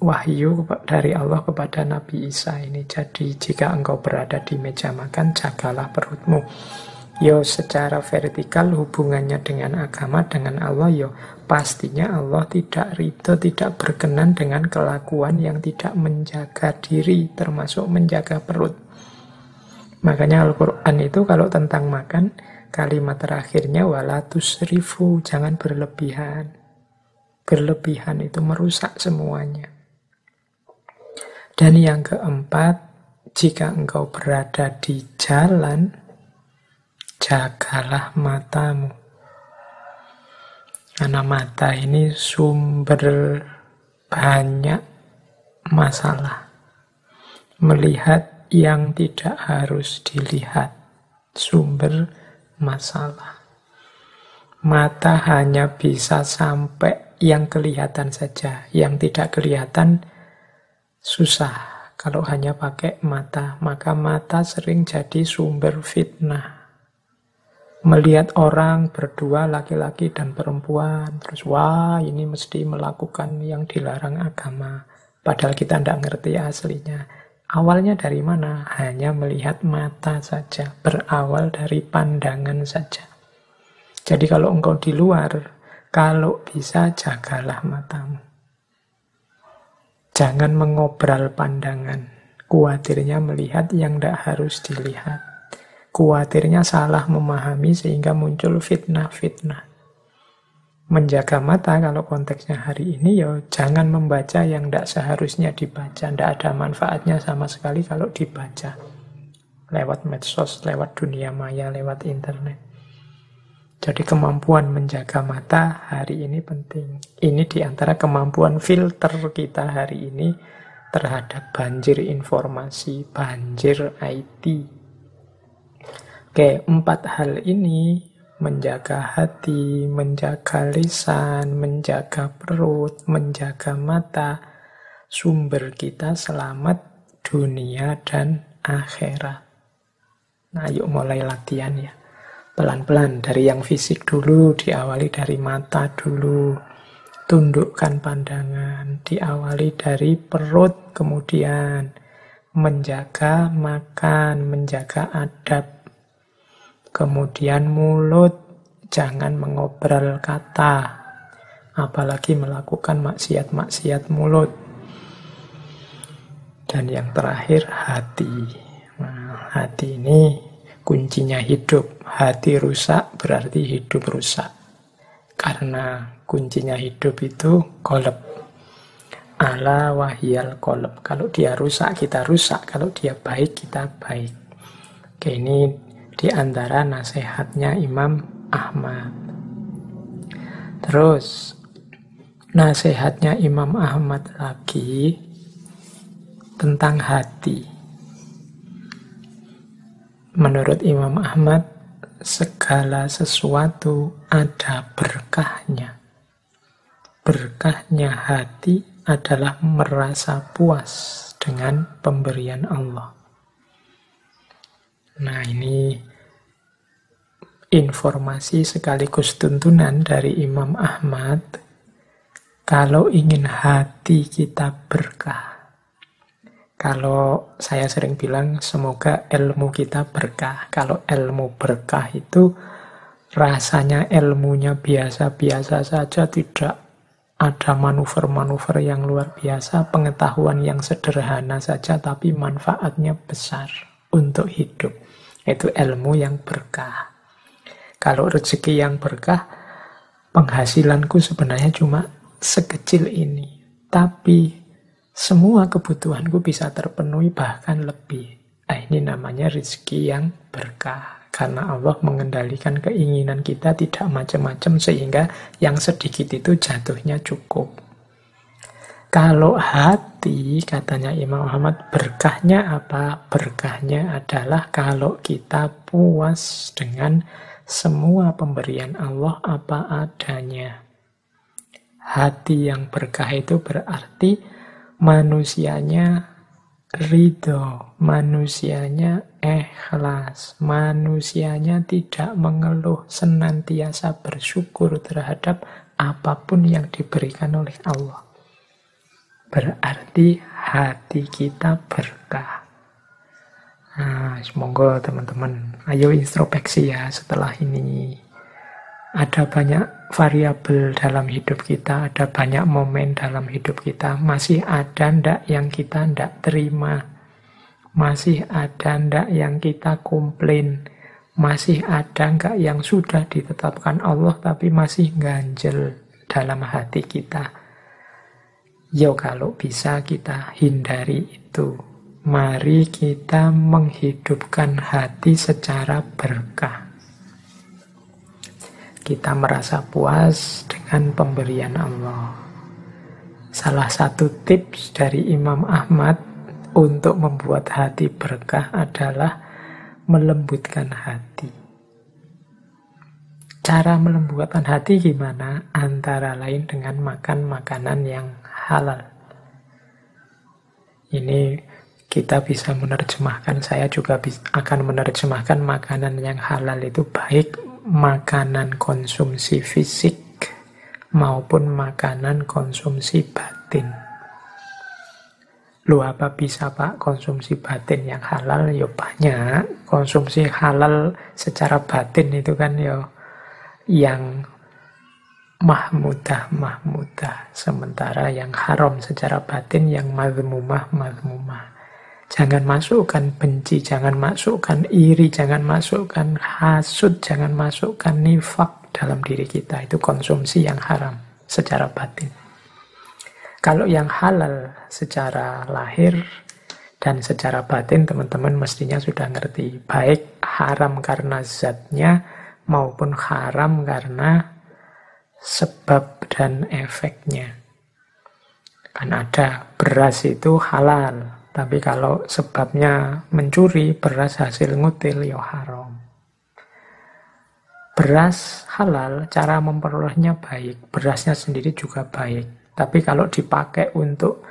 wahyu dari Allah kepada Nabi Isa ini. Jadi jika engkau berada di meja makan, jagalah perutmu. Yo secara vertikal hubungannya dengan agama, dengan Allah, yo pastinya Allah tidak ridho, tidak berkenan dengan kelakuan yang tidak menjaga diri, termasuk menjaga perut. Makanya Al-Quran itu kalau tentang makan, kalimat terakhirnya walatus rifu, jangan berlebihan. Berlebihan itu merusak semuanya. Dan yang keempat, jika engkau berada di jalan, jagalah matamu. Karena mata ini sumber banyak masalah. Melihat yang tidak harus dilihat, sumber masalah. Mata hanya bisa sampai yang kelihatan saja, yang tidak kelihatan susah. Kalau hanya pakai mata, maka mata sering jadi sumber fitnah melihat orang berdua laki-laki dan perempuan terus wah ini mesti melakukan yang dilarang agama. Padahal kita tidak ngerti aslinya. Awalnya dari mana? Hanya melihat mata saja berawal dari pandangan saja. Jadi kalau engkau di luar kalau bisa jagalah matamu. Jangan mengobral pandangan. Kuatirnya melihat yang tidak harus dilihat Kuatirnya salah memahami sehingga muncul fitnah-fitnah. Menjaga mata kalau konteksnya hari ini ya jangan membaca yang tidak seharusnya dibaca. Tidak ada manfaatnya sama sekali kalau dibaca. Lewat medsos, lewat dunia maya, lewat internet. Jadi kemampuan menjaga mata hari ini penting. Ini di antara kemampuan filter kita hari ini terhadap banjir informasi, banjir IT, Oke, empat hal ini menjaga hati, menjaga lisan, menjaga perut, menjaga mata, sumber kita selamat dunia dan akhirat. Nah, yuk mulai latihan ya. Pelan-pelan dari yang fisik dulu, diawali dari mata dulu. Tundukkan pandangan, diawali dari perut, kemudian menjaga makan, menjaga adab Kemudian mulut, jangan mengobrol kata, apalagi melakukan maksiat-maksiat mulut. Dan yang terakhir, hati. Nah, hati ini kuncinya hidup. Hati rusak berarti hidup rusak. Karena kuncinya hidup itu kolab. Ala wahyal kolab. Kalau dia rusak, kita rusak. Kalau dia baik, kita baik. Oke, ini di antara nasihatnya Imam Ahmad. Terus nasihatnya Imam Ahmad lagi tentang hati. Menurut Imam Ahmad, segala sesuatu ada berkahnya. Berkahnya hati adalah merasa puas dengan pemberian Allah. Nah ini informasi sekaligus tuntunan dari Imam Ahmad. Kalau ingin hati kita berkah. Kalau saya sering bilang semoga ilmu kita berkah. Kalau ilmu berkah itu rasanya ilmunya biasa-biasa saja tidak ada manuver-manuver yang luar biasa, pengetahuan yang sederhana saja tapi manfaatnya besar untuk hidup. Itu ilmu yang berkah. Kalau rezeki yang berkah, penghasilanku sebenarnya cuma sekecil ini. Tapi semua kebutuhanku bisa terpenuhi bahkan lebih. Nah, ini namanya rezeki yang berkah. Karena Allah mengendalikan keinginan kita tidak macam-macam sehingga yang sedikit itu jatuhnya cukup. Kalau hati, katanya Imam Muhammad, berkahnya apa? Berkahnya adalah kalau kita puas dengan semua pemberian Allah apa adanya. Hati yang berkah itu berarti manusianya ridho, manusianya ikhlas. Manusianya tidak mengeluh, senantiasa bersyukur terhadap apa pun yang diberikan oleh Allah. Berarti hati kita berkah. Nah, semoga teman-teman, ayo introspeksi ya setelah ini. Ada banyak variabel dalam hidup kita, ada banyak momen dalam hidup kita. Masih ada ndak yang kita ndak terima? Masih ada ndak yang kita komplain? Masih ada nggak yang sudah ditetapkan Allah tapi masih ganjel dalam hati kita? Yo kalau bisa kita hindari itu. Mari kita menghidupkan hati secara berkah kita merasa puas dengan pemberian Allah. Salah satu tips dari Imam Ahmad untuk membuat hati berkah adalah melembutkan hati. Cara melembutkan hati gimana? Antara lain dengan makan makanan yang halal. Ini kita bisa menerjemahkan, saya juga akan menerjemahkan makanan yang halal itu baik makanan konsumsi fisik maupun makanan konsumsi batin. Lu apa bisa pak konsumsi batin yang halal? Ya banyak. Konsumsi halal secara batin itu kan ya yang mahmudah mahmudah. Sementara yang haram secara batin yang mazmumah mazmumah. Jangan masukkan benci, jangan masukkan iri, jangan masukkan hasud, jangan masukkan nifak dalam diri kita. Itu konsumsi yang haram secara batin. Kalau yang halal secara lahir dan secara batin, teman-teman mestinya sudah ngerti. Baik haram karena zatnya maupun haram karena sebab dan efeknya. Kan ada beras itu halal, tapi kalau sebabnya mencuri beras hasil ngutil ya haram. Beras halal, cara memperolehnya baik. Berasnya sendiri juga baik. Tapi kalau dipakai untuk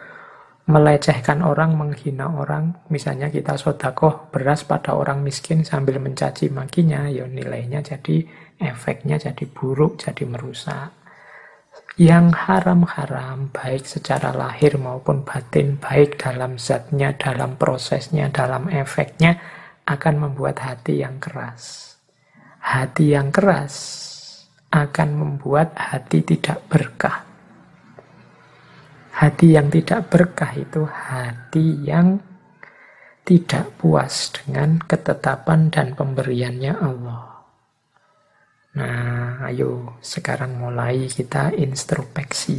melecehkan orang, menghina orang, misalnya kita sodakoh beras pada orang miskin sambil mencaci makinya, ya nilainya jadi efeknya jadi buruk, jadi merusak. Yang haram-haram baik secara lahir maupun batin baik dalam zatnya dalam prosesnya dalam efeknya akan membuat hati yang keras. Hati yang keras akan membuat hati tidak berkah hati yang tidak berkah itu hati yang tidak puas dengan ketetapan dan pemberiannya Allah Nah, ayo sekarang mulai kita introspeksi.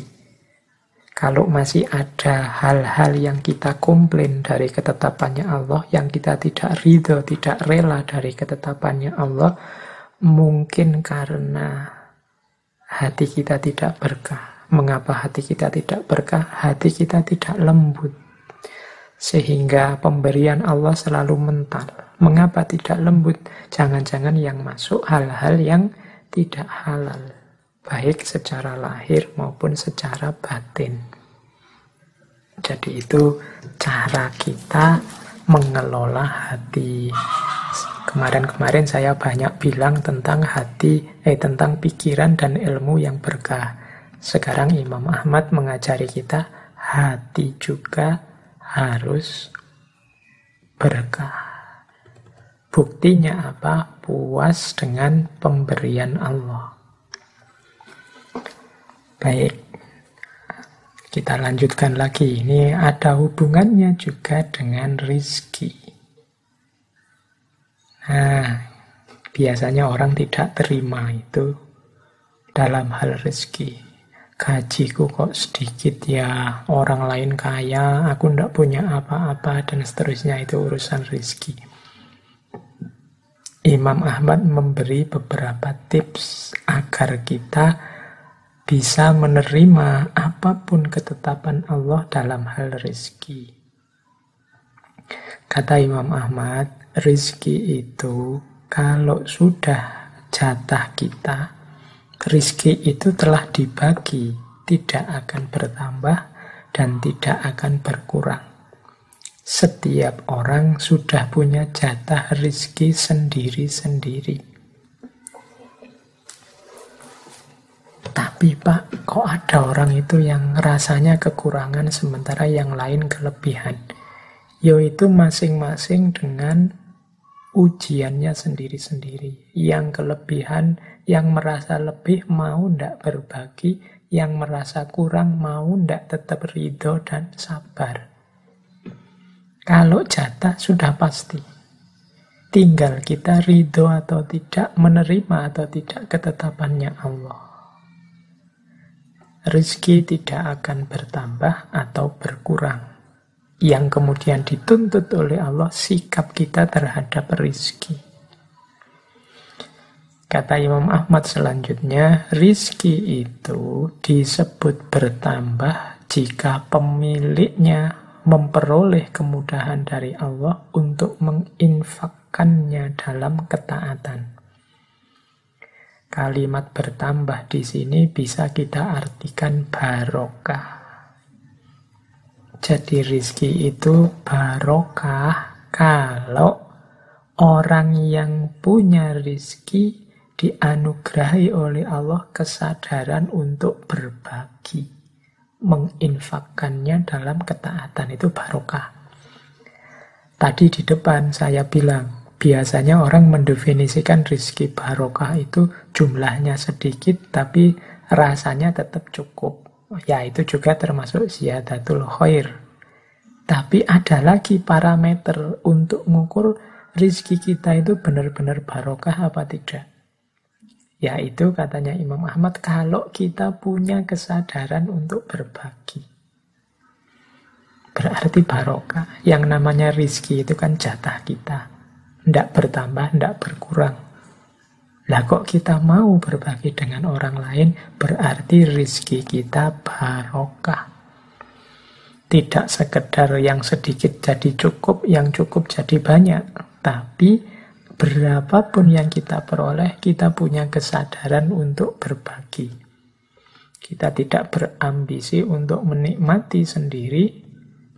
Kalau masih ada hal-hal yang kita komplain dari ketetapannya Allah, yang kita tidak ridho, tidak rela dari ketetapannya Allah, mungkin karena hati kita tidak berkah. Mengapa hati kita tidak berkah? Hati kita tidak lembut. Sehingga pemberian Allah selalu mental. Mengapa tidak lembut? Jangan-jangan yang masuk hal-hal yang tidak halal, baik secara lahir maupun secara batin. Jadi itu cara kita mengelola hati. Kemarin-kemarin saya banyak bilang tentang hati, eh tentang pikiran dan ilmu yang berkah. Sekarang Imam Ahmad mengajari kita hati juga harus berkah. Buktinya apa? Puas dengan pemberian Allah. Baik, kita lanjutkan lagi. Ini ada hubungannya juga dengan rizki. Nah, biasanya orang tidak terima itu dalam hal rizki. Gajiku kok sedikit ya, orang lain kaya, aku tidak punya apa-apa, dan seterusnya itu urusan rizki. Imam Ahmad memberi beberapa tips agar kita bisa menerima apa pun ketetapan Allah dalam hal rizki. Kata Imam Ahmad, rizki itu kalau sudah jatah kita, rizki itu telah dibagi, tidak akan bertambah dan tidak akan berkurang. Setiap orang sudah punya jatah rizki sendiri-sendiri. Tapi pak, kok ada orang itu yang rasanya kekurangan sementara yang lain kelebihan? Yaitu masing-masing dengan ujiannya sendiri-sendiri. Yang kelebihan, yang merasa lebih mau ndak berbagi, yang merasa kurang mau ndak tetap ridho dan sabar. Kalau jatah sudah pasti. Tinggal kita ridho atau tidak, menerima atau tidak ketetapannya Allah. Rizki tidak akan bertambah atau berkurang. Yang kemudian dituntut oleh Allah sikap kita terhadap rizki. Kata Imam Ahmad selanjutnya, rizki itu disebut bertambah jika pemiliknya memperoleh kemudahan dari Allah untuk menginfakkannya dalam ketaatan. Kalimat bertambah di sini bisa kita artikan barokah. Jadi rizki itu barokah kalau orang yang punya rizki dianugerahi oleh Allah kesadaran untuk berbagi menginfakkannya dalam ketaatan itu barokah. Tadi di depan saya bilang, biasanya orang mendefinisikan rizki barokah itu jumlahnya sedikit tapi rasanya tetap cukup. Ya itu juga termasuk ziyadatul khair. Tapi ada lagi parameter untuk mengukur rizki kita itu benar-benar barokah apa tidak. Yaitu katanya Imam Ahmad, kalau kita punya kesadaran untuk berbagi. Berarti barokah. Yang namanya rizki itu kan jatah kita. Tidak bertambah, tidak berkurang. Lah kok kita mau berbagi dengan orang lain, berarti rizki kita barokah. Tidak sekedar yang sedikit jadi cukup, yang cukup jadi banyak. Tapi berapapun yang kita peroleh, kita punya kesadaran untuk berbagi. Kita tidak berambisi untuk menikmati sendiri,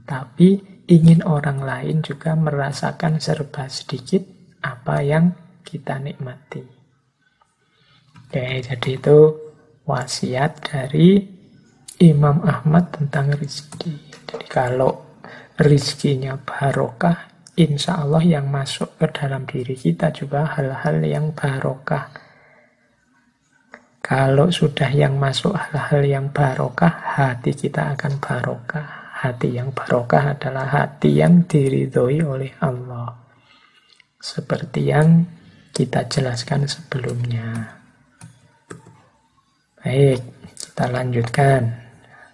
tapi ingin orang lain juga merasakan serba sedikit apa yang kita nikmati. Oke, jadi itu wasiat dari Imam Ahmad tentang rizki. Jadi kalau rizkinya barokah, insya Allah yang masuk ke dalam diri kita juga hal-hal yang barokah. Kalau sudah yang masuk hal-hal yang barokah, hati kita akan barokah. Hati yang barokah adalah hati yang diridhoi oleh Allah. Seperti yang kita jelaskan sebelumnya. Baik, kita lanjutkan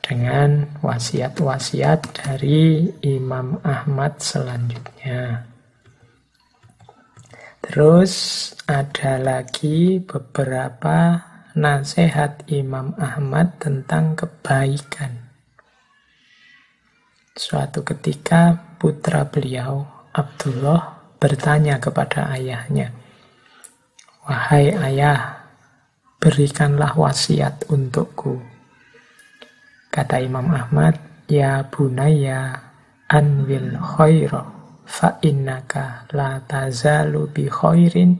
dengan wasiat-wasiat dari Imam Ahmad selanjutnya. Terus ada lagi beberapa nasihat Imam Ahmad tentang kebaikan. Suatu ketika putra beliau, Abdullah, bertanya kepada ayahnya, Wahai ayah, berikanlah wasiat untukku. Kata Imam Ahmad, Ya bunaya anwil khaira fa innaka la tazalu bi khairin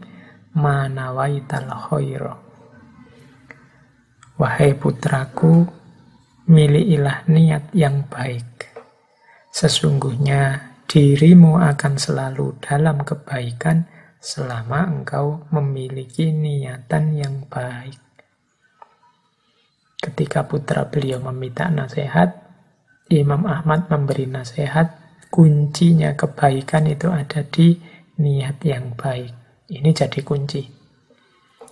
ma nawaital khaira. Wahai putraku, milikilah niat yang baik. Sesungguhnya dirimu akan selalu dalam kebaikan selama engkau memiliki niatan yang baik. Ketika putra beliau meminta nasihat, Imam Ahmad memberi nasihat, kuncinya kebaikan itu ada di niat yang baik. Ini jadi kunci.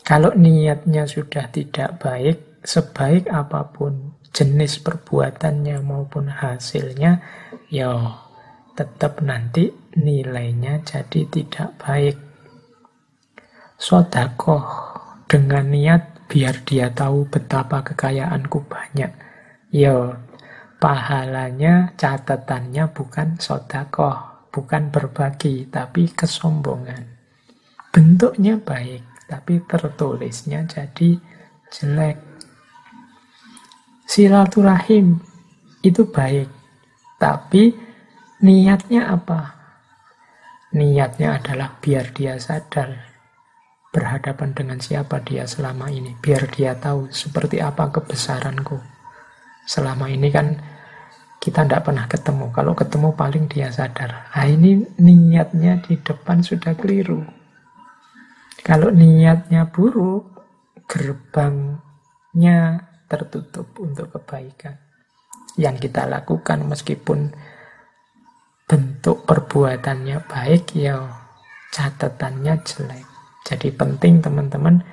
Kalau niatnya sudah tidak baik, sebaik apa pun jenis perbuatannya maupun hasilnya, ya tetap nanti nilainya jadi tidak baik. Sodakoh dengan niat biar dia tahu betapa kekayaanku banyak. Yo, pahalanya, catatannya bukan sodakoh, bukan berbagi, tapi kesombongan. Bentuknya baik, tapi tertulisnya jadi jelek. Silaturahim itu baik, tapi Niatnya apa? Niatnya adalah biar dia sadar berhadapan dengan siapa dia selama ini. Biar dia tahu seperti apa kebesaranku. Selama ini kan kita tidak pernah ketemu. Kalau ketemu paling dia sadar. Nah ini niatnya di depan sudah keliru. Kalau niatnya buruk, gerbangnya tertutup untuk kebaikan. Yang kita lakukan meskipun bentuk perbuatannya baik, ya catatannya jelek. Jadi penting teman-teman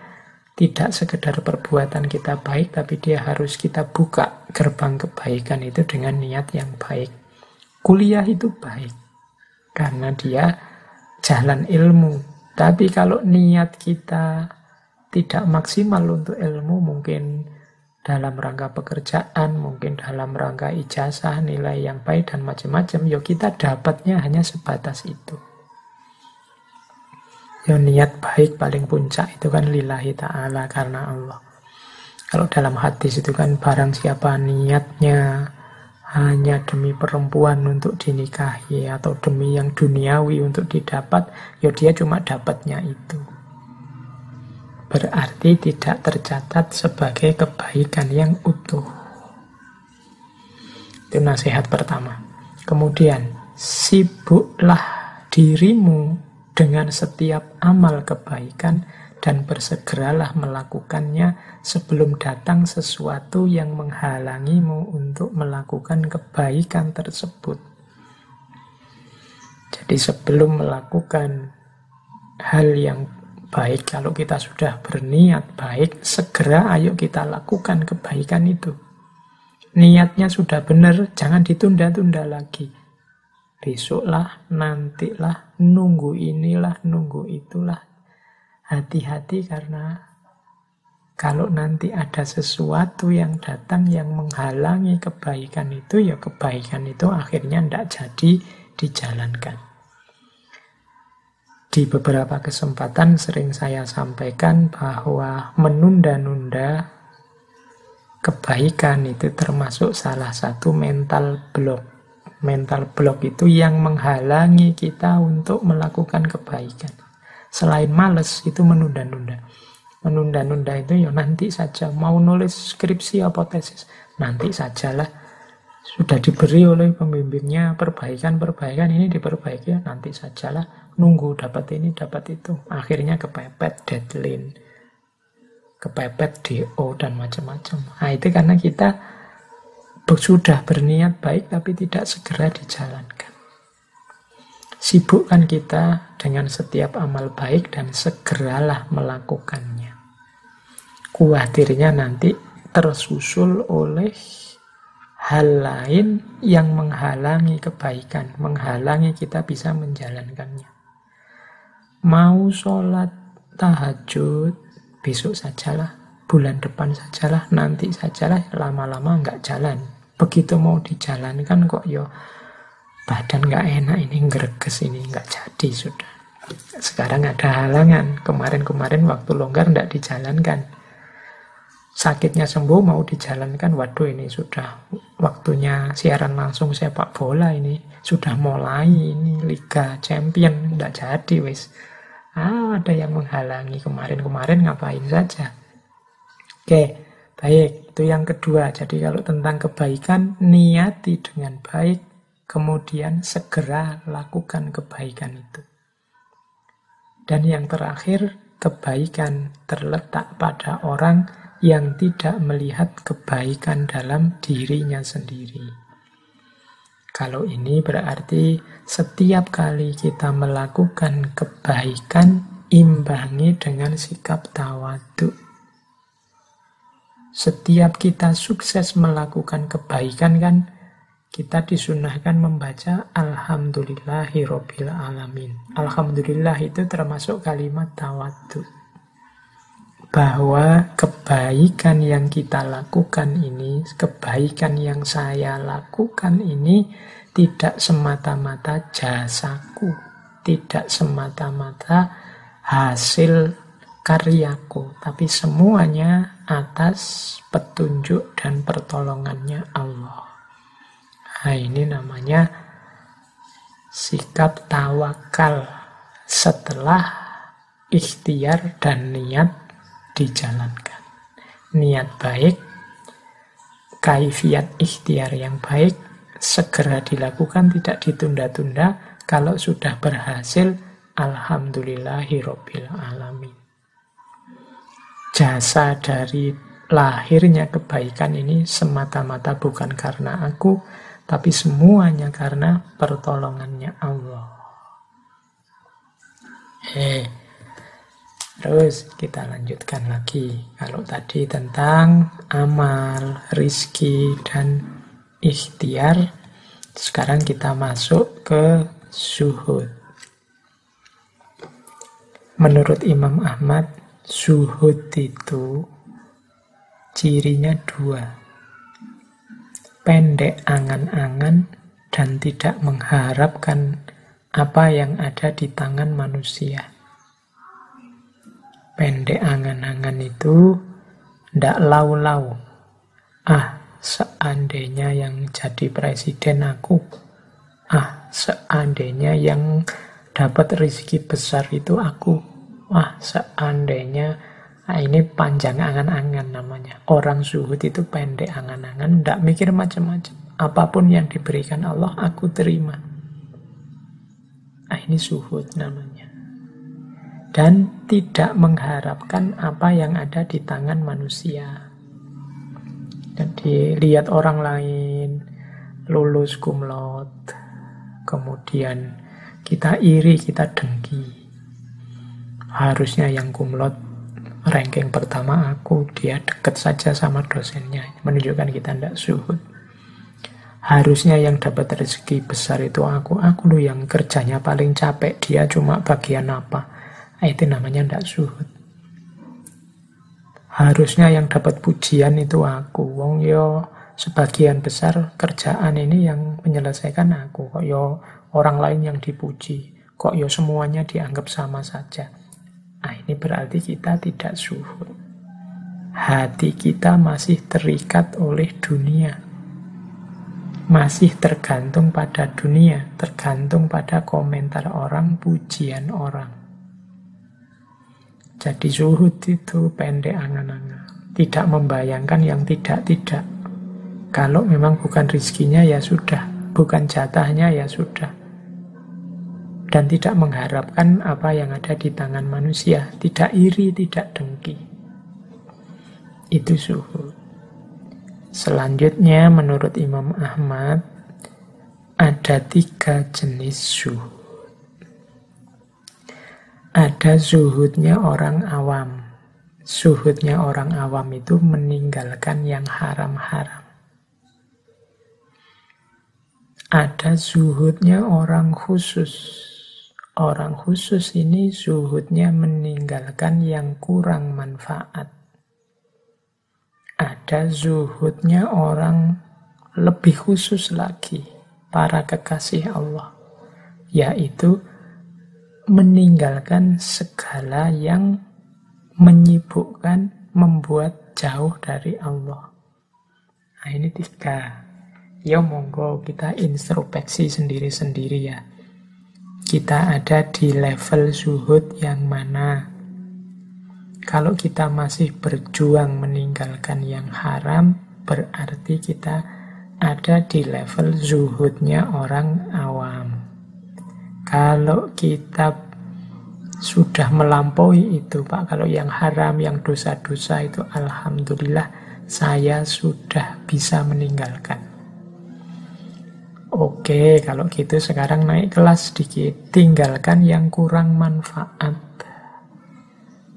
tidak sekedar perbuatan kita baik, tapi dia harus kita buka gerbang kebaikan itu dengan niat yang baik. Kuliah itu baik, karena dia jalan ilmu, tapi kalau niat kita tidak maksimal untuk ilmu, mungkin dalam rangka pekerjaan, mungkin dalam rangka ijazah, nilai yang baik dan macam-macam, ya kita dapatnya hanya sebatas itu. Ya niat baik paling puncak itu kan lillahi ta'ala karena Allah. Kalau dalam hadis itu kan barang siapa niatnya hanya demi perempuan untuk dinikahi atau demi yang duniawi untuk didapat, ya dia cuma dapatnya itu. Berarti tidak tercatat sebagai kebaikan yang utuh. Itu nasihat pertama. Kemudian, sibuklah dirimu dengan setiap amal kebaikan dan bersegeralah melakukannya sebelum datang sesuatu yang menghalangimu untuk melakukan kebaikan tersebut. Jadi sebelum melakukan hal yang baik, kalau kita sudah berniat baik, segera ayo kita lakukan kebaikan itu. Niatnya sudah benar, jangan ditunda-tunda lagi. Besoklah, nantilah, nunggu inilah, nunggu itulah, hati-hati karena kalau nanti ada sesuatu yang datang yang menghalangi kebaikan itu, ya kebaikan itu akhirnya tidak jadi dijalankan. Di beberapa kesempatan sering saya sampaikan bahwa menunda-nunda kebaikan itu termasuk salah satu mental block. Mental block itu yang menghalangi kita untuk melakukan kebaikan. Selain males, itu menunda-nunda. Menunda-nunda itu ya nanti saja. Mau nulis skripsi apa tesis, nanti sajalah. Sudah diberi oleh pembimbingnya perbaikan-perbaikan ini diperbaiki, nanti sajalah. Nunggu dapat ini, dapat itu. Akhirnya kepepet deadline. Kepepet DO dan macam-macam. Nah itu karena kita sudah berniat baik tapi tidak segera dijalankan. Sibukkan kita dengan setiap amal baik dan segeralah melakukannya. Kuatirnya nanti tersusul oleh hal lain yang menghalangi kebaikan, menghalangi kita bisa menjalankannya. Mau sholat tahajud, besok sajalah, bulan depan sajalah, nanti sajalah, lama-lama nggak jalan. Begitu mau dijalankan kok yo badan nggak enak ini greges ini nggak jadi sudah. Sekarang ada halangan. Kemarin-kemarin waktu longgar nggak dijalankan. Sakitnya sembuh mau dijalankan waduh ini sudah waktunya siaran langsung sepak bola ini. Sudah mulai ini Liga Champion nggak jadi wis. Ah ada yang menghalangi. Kemarin-kemarin ngapain saja? Oke baik itu yang kedua jadi kalau tentang kebaikan niati dengan baik kemudian segera lakukan kebaikan itu. Dan yang terakhir, kebaikan terletak pada orang yang tidak melihat kebaikan dalam dirinya sendiri. Kalau ini berarti setiap kali kita melakukan kebaikan, imbangi dengan sikap tawadu. Setiap kita sukses melakukan kebaikan kan, kita disunahkan membaca Alhamdulillahirobbil alamin. Alhamdulillah itu termasuk kalimat tawadu. Bahwa kebaikan yang kita lakukan ini, kebaikan yang saya lakukan ini tidak semata-mata jasaku, tidak semata-mata hasil karyaku, tapi semuanya atas petunjuk dan pertolongannya Allah. Nah ini namanya sikap tawakal setelah ikhtiar dan niat dijalankan. Niat baik, kaifiat ikhtiar yang baik, segera dilakukan, tidak ditunda-tunda. Kalau sudah berhasil, Alhamdulillahirobbil alamin. Jasa dari lahirnya kebaikan ini semata-mata bukan karena aku, tapi semuanya karena pertolongannya Allah. Eh, terus kita lanjutkan lagi. Kalau tadi tentang amal, rizki, dan ikhtiar, sekarang kita masuk ke suhud. Menurut Imam Ahmad, suhud itu cirinya dua pendek angan-angan dan tidak mengharapkan apa yang ada di tangan manusia. Pendek angan-angan itu ndak lau-lau. Ah, seandainya yang jadi presiden aku. Ah, seandainya yang dapat rezeki besar itu aku. Ah, seandainya Nah, ini panjang angan-angan namanya. Orang zuhud itu pendek angan-angan, tidak mikir macam-macam. Apa pun yang diberikan Allah, aku terima. Nah, ini zuhud namanya. Dan tidak mengharapkan apa yang ada di tangan manusia. Jadi lihat orang lain lulus kumlot, kemudian kita iri, kita dengki. Harusnya yang kumlot ranking pertama aku, dia deket saja sama dosennya. Menunjukkan kita tidak suhud. Harusnya yang dapat rezeki besar itu aku. Aku loh yang kerjanya paling capek. Dia cuma bagian apa. Nah, itu namanya tidak suhud. Harusnya yang dapat pujian itu aku. Wong yo sebagian besar kerjaan ini yang menyelesaikan aku. Kok yo orang lain yang dipuji. Kok yo semuanya dianggap sama saja. Nah, ini berarti kita tidak suhud. Hati kita masih terikat oleh dunia. Masih tergantung pada dunia, tergantung pada komentar orang, pujian orang. Jadi suhud itu pendek angan-angan. Tidak membayangkan yang tidak-tidak. Kalau memang bukan rizkinya ya sudah, bukan jatahnya ya sudah dan tidak mengharapkan apa yang ada di tangan manusia, tidak iri, tidak dengki. Itu suhu. Selanjutnya menurut Imam Ahmad ada tiga jenis suhu. Ada zuhudnya orang awam. Zuhudnya orang awam itu meninggalkan yang haram-haram. Ada zuhudnya orang khusus Orang khusus ini zuhudnya meninggalkan yang kurang manfaat. Ada zuhudnya orang lebih khusus lagi, para kekasih Allah, yaitu meninggalkan segala yang menyibukkan, membuat jauh dari Allah. Nah ini tiga. Ya monggo kita introspeksi sendiri-sendiri ya kita ada di level zuhud yang mana. Kalau kita masih berjuang meninggalkan yang haram, berarti kita ada di level zuhudnya orang awam. Kalau kita sudah melampaui itu, Pak, kalau yang haram, yang dosa-dosa itu, alhamdulillah saya sudah bisa meninggalkan. Oke, kalau gitu sekarang naik kelas sedikit. Tinggalkan yang kurang manfaat.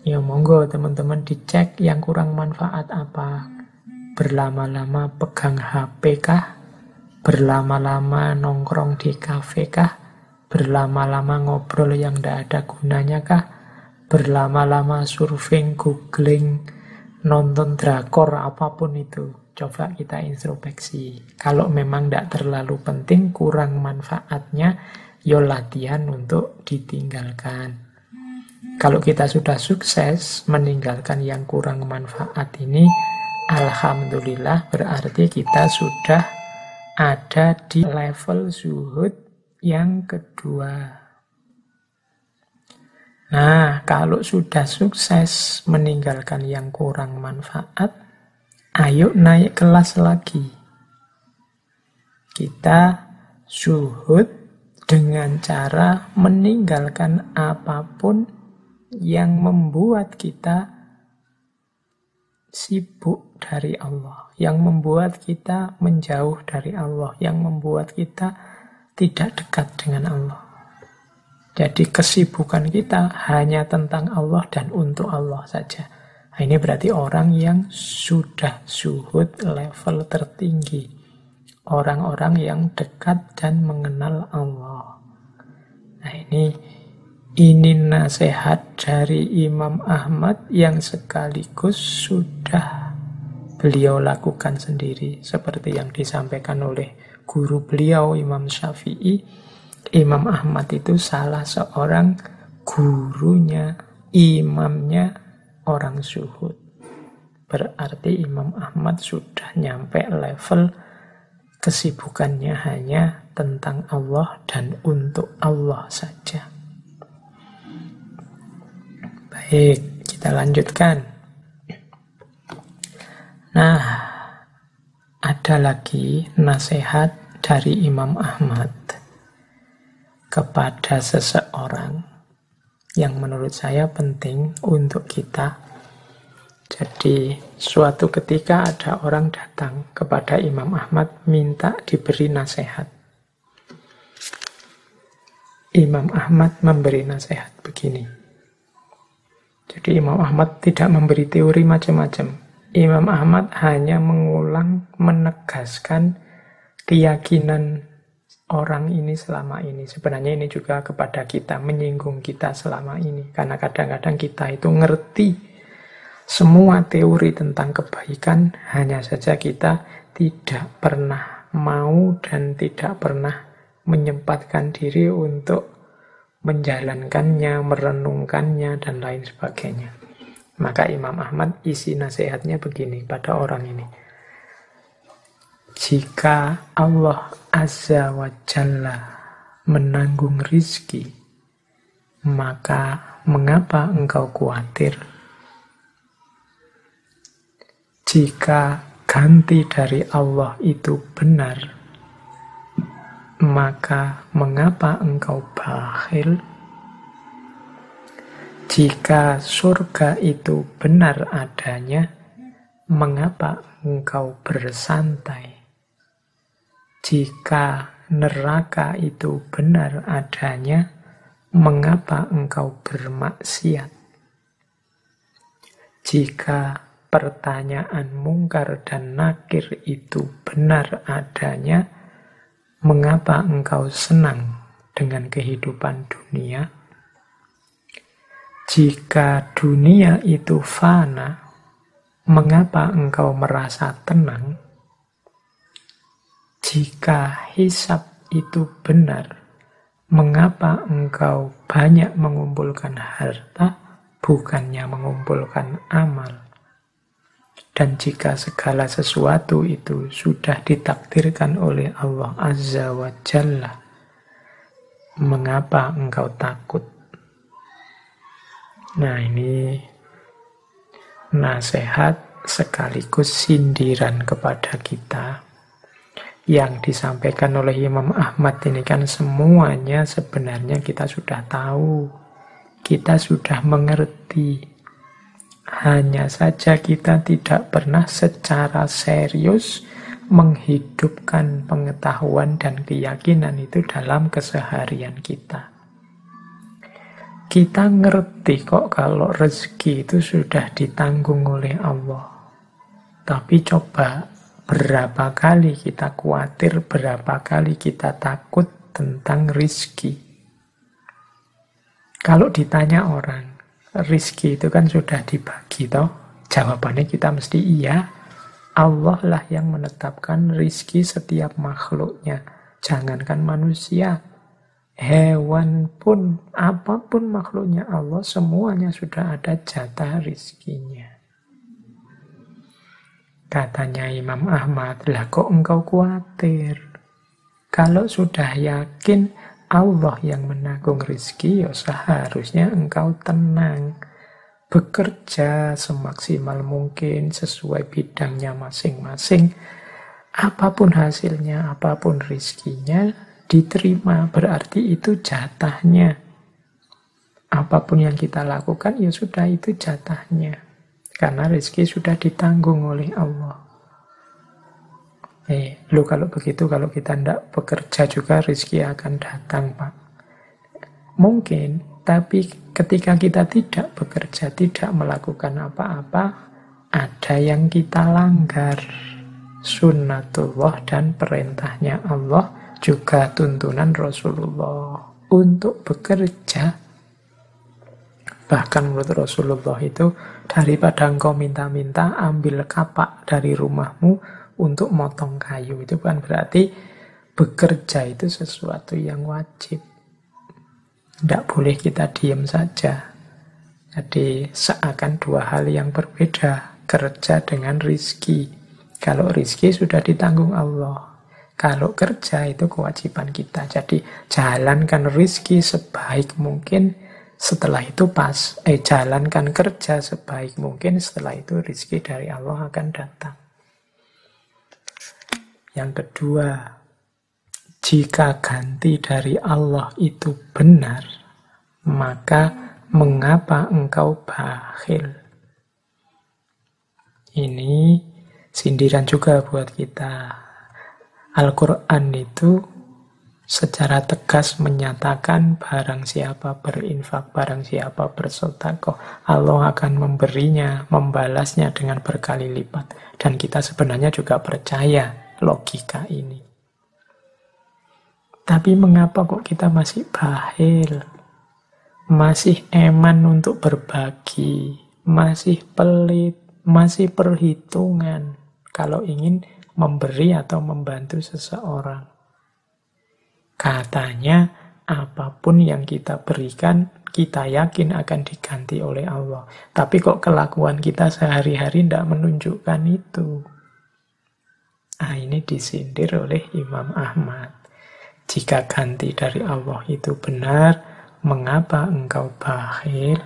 Ya monggo teman-teman dicek yang kurang manfaat apa. Berlama-lama pegang HP kah? Berlama-lama nongkrong di kafe kah? Berlama-lama ngobrol yang tidak ada gunanya kah? Berlama-lama surfing, googling, nonton drakor, apa pun itu Coba kita introspeksi. Kalau memang tidak terlalu penting, kurang manfaatnya, yo latihan untuk ditinggalkan. Kalau kita sudah sukses meninggalkan yang kurang manfaat ini, Alhamdulillah berarti kita sudah ada di level zuhud yang kedua. Nah, kalau sudah sukses meninggalkan yang kurang manfaat, ayo naik kelas lagi. Kita suhud dengan cara meninggalkan apa pun yang membuat kita sibuk dari Allah, yang membuat kita menjauh dari Allah, yang membuat kita tidak dekat dengan Allah. Jadi kesibukan kita hanya tentang Allah dan untuk Allah saja. Nah, ini berarti orang yang sudah suhud level tertinggi. Orang-orang yang dekat dan mengenal Allah. Nah ini ini nasihat dari Imam Ahmad yang sekaligus sudah beliau lakukan sendiri seperti yang disampaikan oleh guru beliau Imam Syafi'i. Imam Ahmad itu salah seorang gurunya, imamnya orang suhud. Berarti Imam Ahmad sudah nyampe level kesibukannya hanya tentang Allah dan untuk Allah saja. Baik, kita lanjutkan. Nah, ada lagi nasihat dari Imam Ahmad kepada seseorang yang menurut saya penting untuk kita. Jadi, suatu ketika ada orang datang kepada Imam Ahmad minta diberi nasihat. Imam Ahmad memberi nasihat begini. Jadi Imam Ahmad tidak memberi teori macam-macam. Imam Ahmad hanya mengulang, menegaskan keyakinan orang ini selama ini. Sebenarnya ini juga kepada kita, menyinggung kita selama ini. Karena kadang-kadang kita itu ngerti semua teori tentang kebaikan, hanya saja kita tidak pernah mau dan tidak pernah menyempatkan diri untuk menjalankannya, merenungkannya, dan lain sebagainya. Maka Imam Ahmad isi nasihatnya begini pada orang ini. Jika Allah Azza wa Jalla menanggung rizki, maka mengapa engkau khawatir? Jika ganti dari Allah itu benar, maka mengapa engkau bakhil? Jika surga itu benar adanya, mengapa engkau bersantai? Jika neraka itu benar adanya, mengapa engkau bermaksiat? Jika pertanyaan mungkar dan nakir itu benar adanya, Mengapa engkau senang dengan kehidupan dunia? Jika dunia itu fana, mengapa engkau merasa tenang? Jika hisap itu benar, mengapa engkau banyak mengumpulkan harta, bukannya mengumpulkan amal? Dan jika segala sesuatu itu sudah ditakdirkan oleh Allah Azza wa Jalla, mengapa engkau takut? Nah ini nasihat sekaligus sindiran kepada kita yang disampaikan oleh Imam Ahmad ini kan semuanya sebenarnya kita sudah tahu, kita sudah mengerti, hanya saja kita tidak pernah secara serius menghidupkan pengetahuan dan keyakinan itu dalam keseharian kita. Kita ngerti kok kalau rezeki itu sudah ditanggung oleh Allah. Tapi coba berapa kali kita khawatir, berapa kali kita takut tentang rizki. Kalau ditanya orang, rizki itu kan sudah dibagi toh. Jawabannya kita mesti iya. Allah lah yang menetapkan rizki setiap makhluknya. Jangankan manusia, hewan pun, apa pun makhluknya Allah, semuanya sudah ada jatah rizkinya. Katanya Imam Ahmad, lah kok engkau khawatir? Kalau sudah yakin Allah yang menanggung rizki, ya seharusnya engkau tenang. Bekerja semaksimal mungkin sesuai bidangnya masing-masing. Apa pun hasilnya, apa pun rizkinya, diterima. Berarti itu jatahnya. Apa pun yang kita lakukan, ya sudah itu jatahnya. Karena rizki sudah ditanggung oleh Allah. Eh, lu kalau begitu, kalau kita tidak bekerja juga rezeki akan datang, Pak. Mungkin, tapi ketika kita tidak bekerja, tidak melakukan apa-apa, ada yang kita langgar. Sunnatullah dan perintahnya Allah, juga tuntunan Rasulullah. Untuk bekerja, bahkan menurut Rasulullah itu, daripada engkau minta-minta, ambil kapak dari rumahmu, untuk motong kayu itu kan berarti bekerja itu sesuatu yang wajib. Tidak boleh kita diam saja. Jadi seakan dua hal yang berbeda, kerja dengan rizki. Kalau rizki sudah ditanggung Allah. Kalau kerja itu kewajiban kita. Jadi jalankan rizki sebaik mungkin, setelah itu pas. Eh jalankan kerja sebaik mungkin, setelah itu rizki dari Allah akan datang. Yang kedua, jika ganti dari Allah itu benar, maka mengapa engkau bakhil? Ini sindiran juga buat kita. Al-Quran itu secara tegas menyatakan barang siapa berinfak, barang siapa bersotakoh, Allah akan memberinya, membalasnya dengan berkali lipat. Dan kita sebenarnya juga percaya logika ini. Tapi mengapa kok kita masih bahil? Masih eman untuk berbagi, masih pelit, masih perhitungan kalau ingin memberi atau membantu seseorang. Katanya apa pun yang kita berikan, kita yakin akan diganti oleh Allah. Tapi kok kelakuan kita sehari-hari tidak menunjukkan itu. Nah, ini disindir oleh Imam Ahmad. Jika ganti dari Allah itu benar, mengapa engkau bakhil?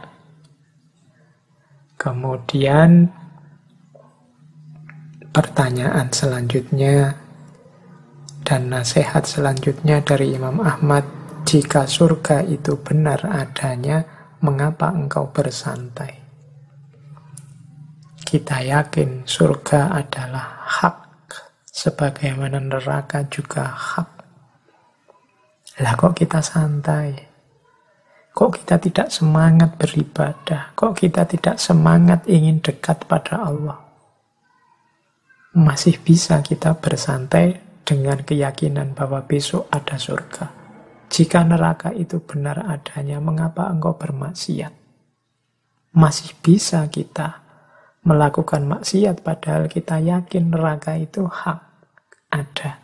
Kemudian pertanyaan selanjutnya dan nasihat selanjutnya dari Imam Ahmad, jika surga itu benar adanya, mengapa engkau bersantai? Kita yakin surga adalah hak sebagaimana neraka juga hak. Lah kok kita santai? Kok kita tidak semangat beribadah? Kok kita tidak semangat ingin dekat pada Allah? Masih bisa kita bersantai dengan keyakinan bahwa besok ada surga. Jika neraka itu benar adanya, mengapa engkau bermaksiat? Masih bisa kita melakukan maksiat padahal kita yakin neraka itu hak ada.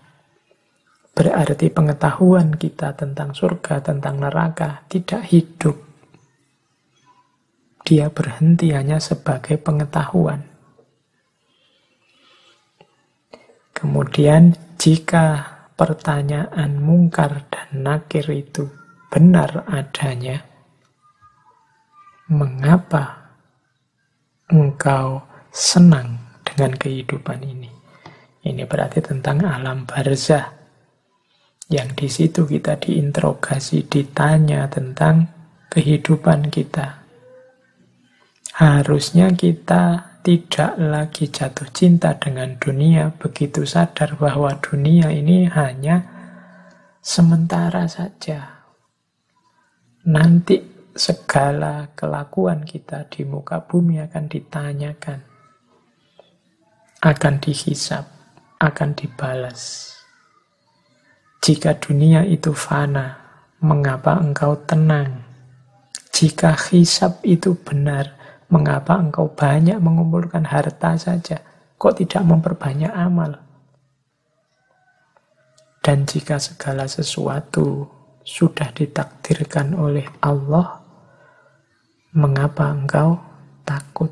Berarti pengetahuan kita tentang surga, tentang neraka tidak hidup. Dia berhenti hanya sebagai pengetahuan. Kemudian jika pertanyaan mungkar dan nakir itu benar adanya, mengapa engkau senang dengan kehidupan ini. Ini berarti tentang alam barzah. Yang di situ kita diinterogasi, ditanya tentang kehidupan kita. Harusnya kita tidak lagi jatuh cinta dengan dunia, begitu sadar bahwa dunia ini hanya sementara saja. Nanti segala kelakuan kita di muka bumi akan ditanyakan, akan dihisap, akan dibalas. Jika dunia itu fana, mengapa engkau tenang? Jika hisap itu benar, mengapa engkau banyak mengumpulkan harta saja? Kok tidak memperbanyak amal? Dan jika segala sesuatu sudah ditakdirkan oleh Allah, Mengapa engkau takut?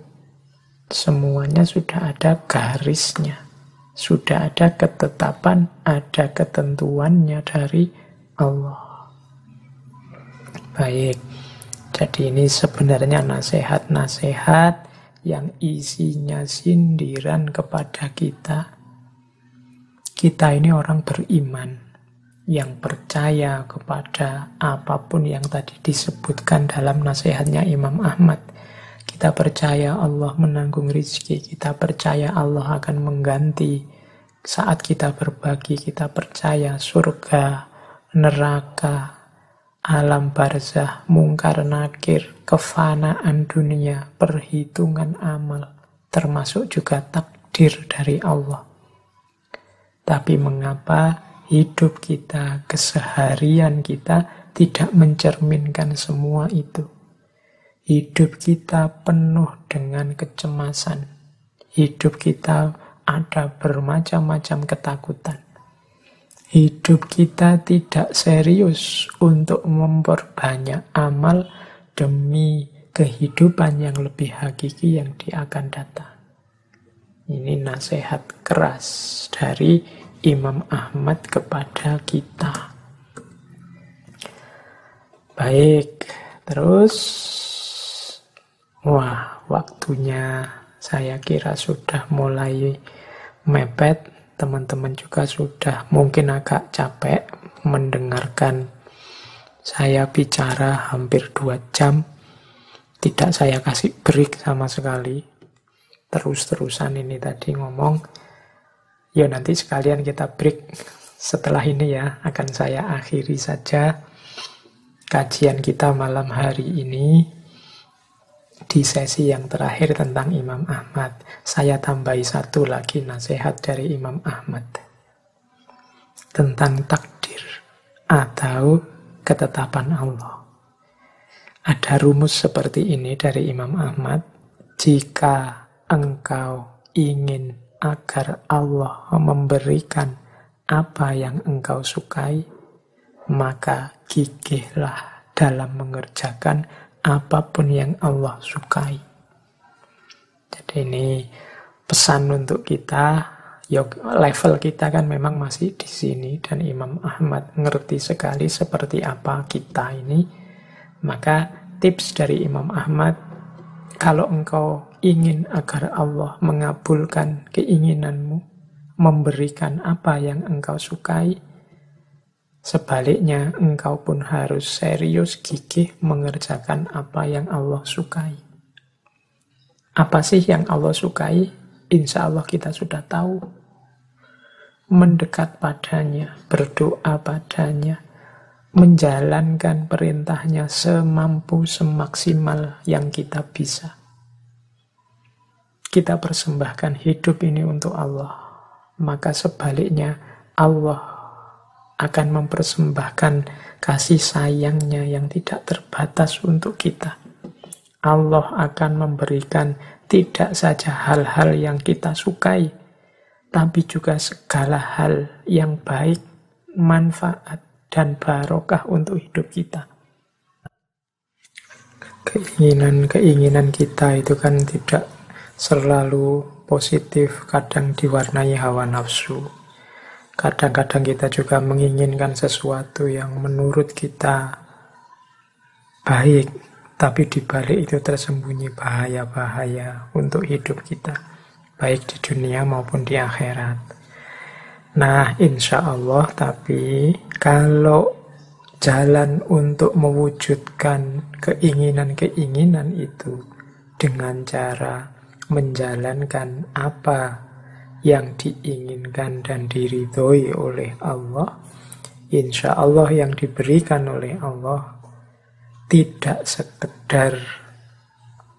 Semuanya sudah ada garisnya. Sudah ada ketetapan, ada ketentuannya dari Allah. Baik, jadi ini sebenarnya nasihat-nasihat yang isinya sindiran kepada kita. Kita ini orang beriman yang percaya kepada apa pun yang tadi disebutkan dalam nasihatnya Imam Ahmad. Kita percaya Allah menanggung rizki, kita percaya Allah akan mengganti saat kita berbagi, kita percaya surga, neraka, alam barzah, mungkar nakir, kefanaan dunia, perhitungan amal, termasuk juga takdir dari Allah. Tapi mengapa hidup kita, keseharian kita tidak mencerminkan semua itu? Hidup kita penuh dengan kecemasan. Hidup kita ada bermacam-macam ketakutan hidup kita tidak serius untuk memperbanyak amal demi kehidupan yang lebih hakiki yang di akan datang. Ini nasihat keras dari Imam Ahmad kepada kita. Baik, terus wah, waktunya saya kira sudah mulai mepet teman-teman juga sudah mungkin agak capek mendengarkan saya bicara hampir dua jam. Tidak saya kasih break sama sekali. Terus-terusan ini tadi ngomong. Ya nanti sekalian kita break setelah ini ya. Akan saya akhiri saja kajian kita malam hari ini di sesi yang terakhir tentang Imam Ahmad, saya tambahi satu lagi nasihat dari Imam Ahmad. Tentang takdir atau ketetapan Allah. Ada rumus seperti ini dari Imam Ahmad, jika engkau ingin agar Allah memberikan apa yang engkau sukai, maka gigihlah dalam mengerjakan apa pun yang Allah sukai. Jadi ini pesan untuk kita, ya level kita kan memang masih di sini dan Imam Ahmad ngerti sekali seperti apa kita ini. Maka tips dari Imam Ahmad, kalau engkau ingin agar Allah mengabulkan keinginanmu, memberikan apa yang engkau sukai, Sebaliknya, engkau pun harus serius gigih mengerjakan apa yang Allah sukai. Apa sih yang Allah sukai? Insya Allah kita sudah tahu. Mendekat padanya, berdoa padanya, menjalankan perintahnya semampu semaksimal yang kita bisa. Kita persembahkan hidup ini untuk Allah. Maka sebaliknya, Allah akan mempersembahkan kasih sayangnya yang tidak terbatas untuk kita. Allah akan memberikan tidak saja hal-hal yang kita sukai, tapi juga segala hal yang baik, manfaat, dan barokah untuk hidup kita. Keinginan-keinginan kita itu kan tidak selalu positif, kadang diwarnai hawa nafsu. Kadang-kadang kita juga menginginkan sesuatu yang menurut kita baik, tapi di balik itu tersembunyi bahaya-bahaya untuk hidup kita, baik di dunia maupun di akhirat. Nah, insya Allah, tapi kalau jalan untuk mewujudkan keinginan-keinginan itu dengan cara menjalankan apa yang diinginkan dan diridhoi oleh Allah, insya Allah yang diberikan oleh Allah tidak sekedar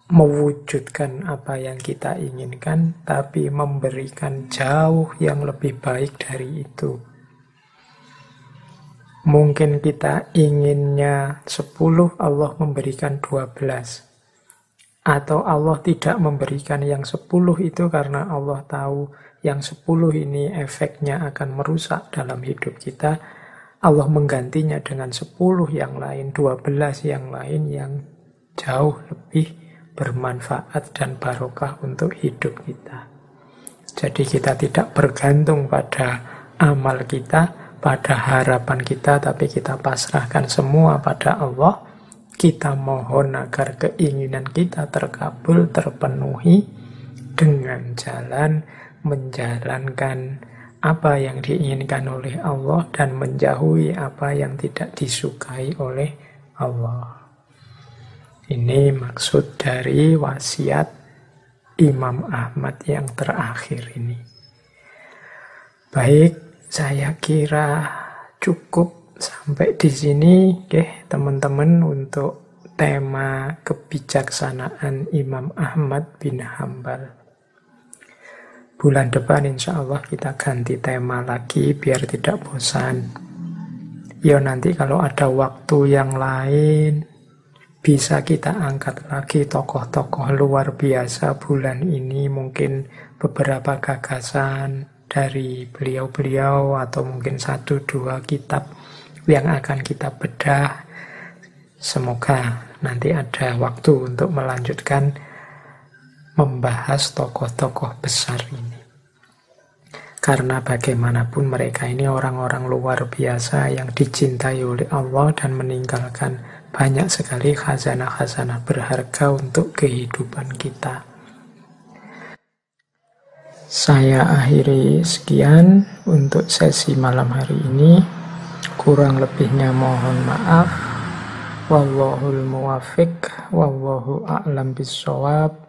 mewujudkan apa yang kita inginkan, tapi memberikan jauh yang lebih baik dari itu. Mungkin kita inginnya 10, Allah memberikan 12. Atau Allah tidak memberikan yang 10 itu karena Allah tahu yang sepuluh ini efeknya akan merusak dalam hidup kita, Allah menggantinya dengan sepuluh yang lain, dua belas yang lain yang jauh lebih bermanfaat dan barokah untuk hidup kita. Jadi kita tidak bergantung pada amal kita, pada harapan kita, tapi kita pasrahkan semua pada Allah. kita mohon agar keinginan kita terkabul, terpenuhi dengan jalan menjalankan apa yang diinginkan oleh Allah dan menjauhi apa yang tidak disukai oleh Allah. Ini maksud dari wasiat Imam Ahmad yang terakhir ini. Baik, saya kira cukup sampai di sini, ya teman-teman untuk tema kebijaksanaan Imam Ahmad bin Hambal. Bulan depan insya Allah kita ganti tema lagi biar tidak bosan. Ya nanti kalau ada waktu yang lain bisa kita angkat lagi tokoh-tokoh luar biasa bulan ini mungkin beberapa gagasan dari beliau-beliau atau mungkin satu dua kitab yang akan kita bedah. Semoga nanti ada waktu untuk melanjutkan membahas tokoh-tokoh besar ini. Karena bagaimanapun mereka ini orang-orang luar biasa yang dicintai oleh Allah dan meninggalkan banyak sekali khazanah-khazanah berharga untuk kehidupan kita. Saya akhiri sekian untuk sesi malam hari ini. Kurang lebihnya mohon maaf. Wallahul muwafiq, wallahu a'lam bisawab.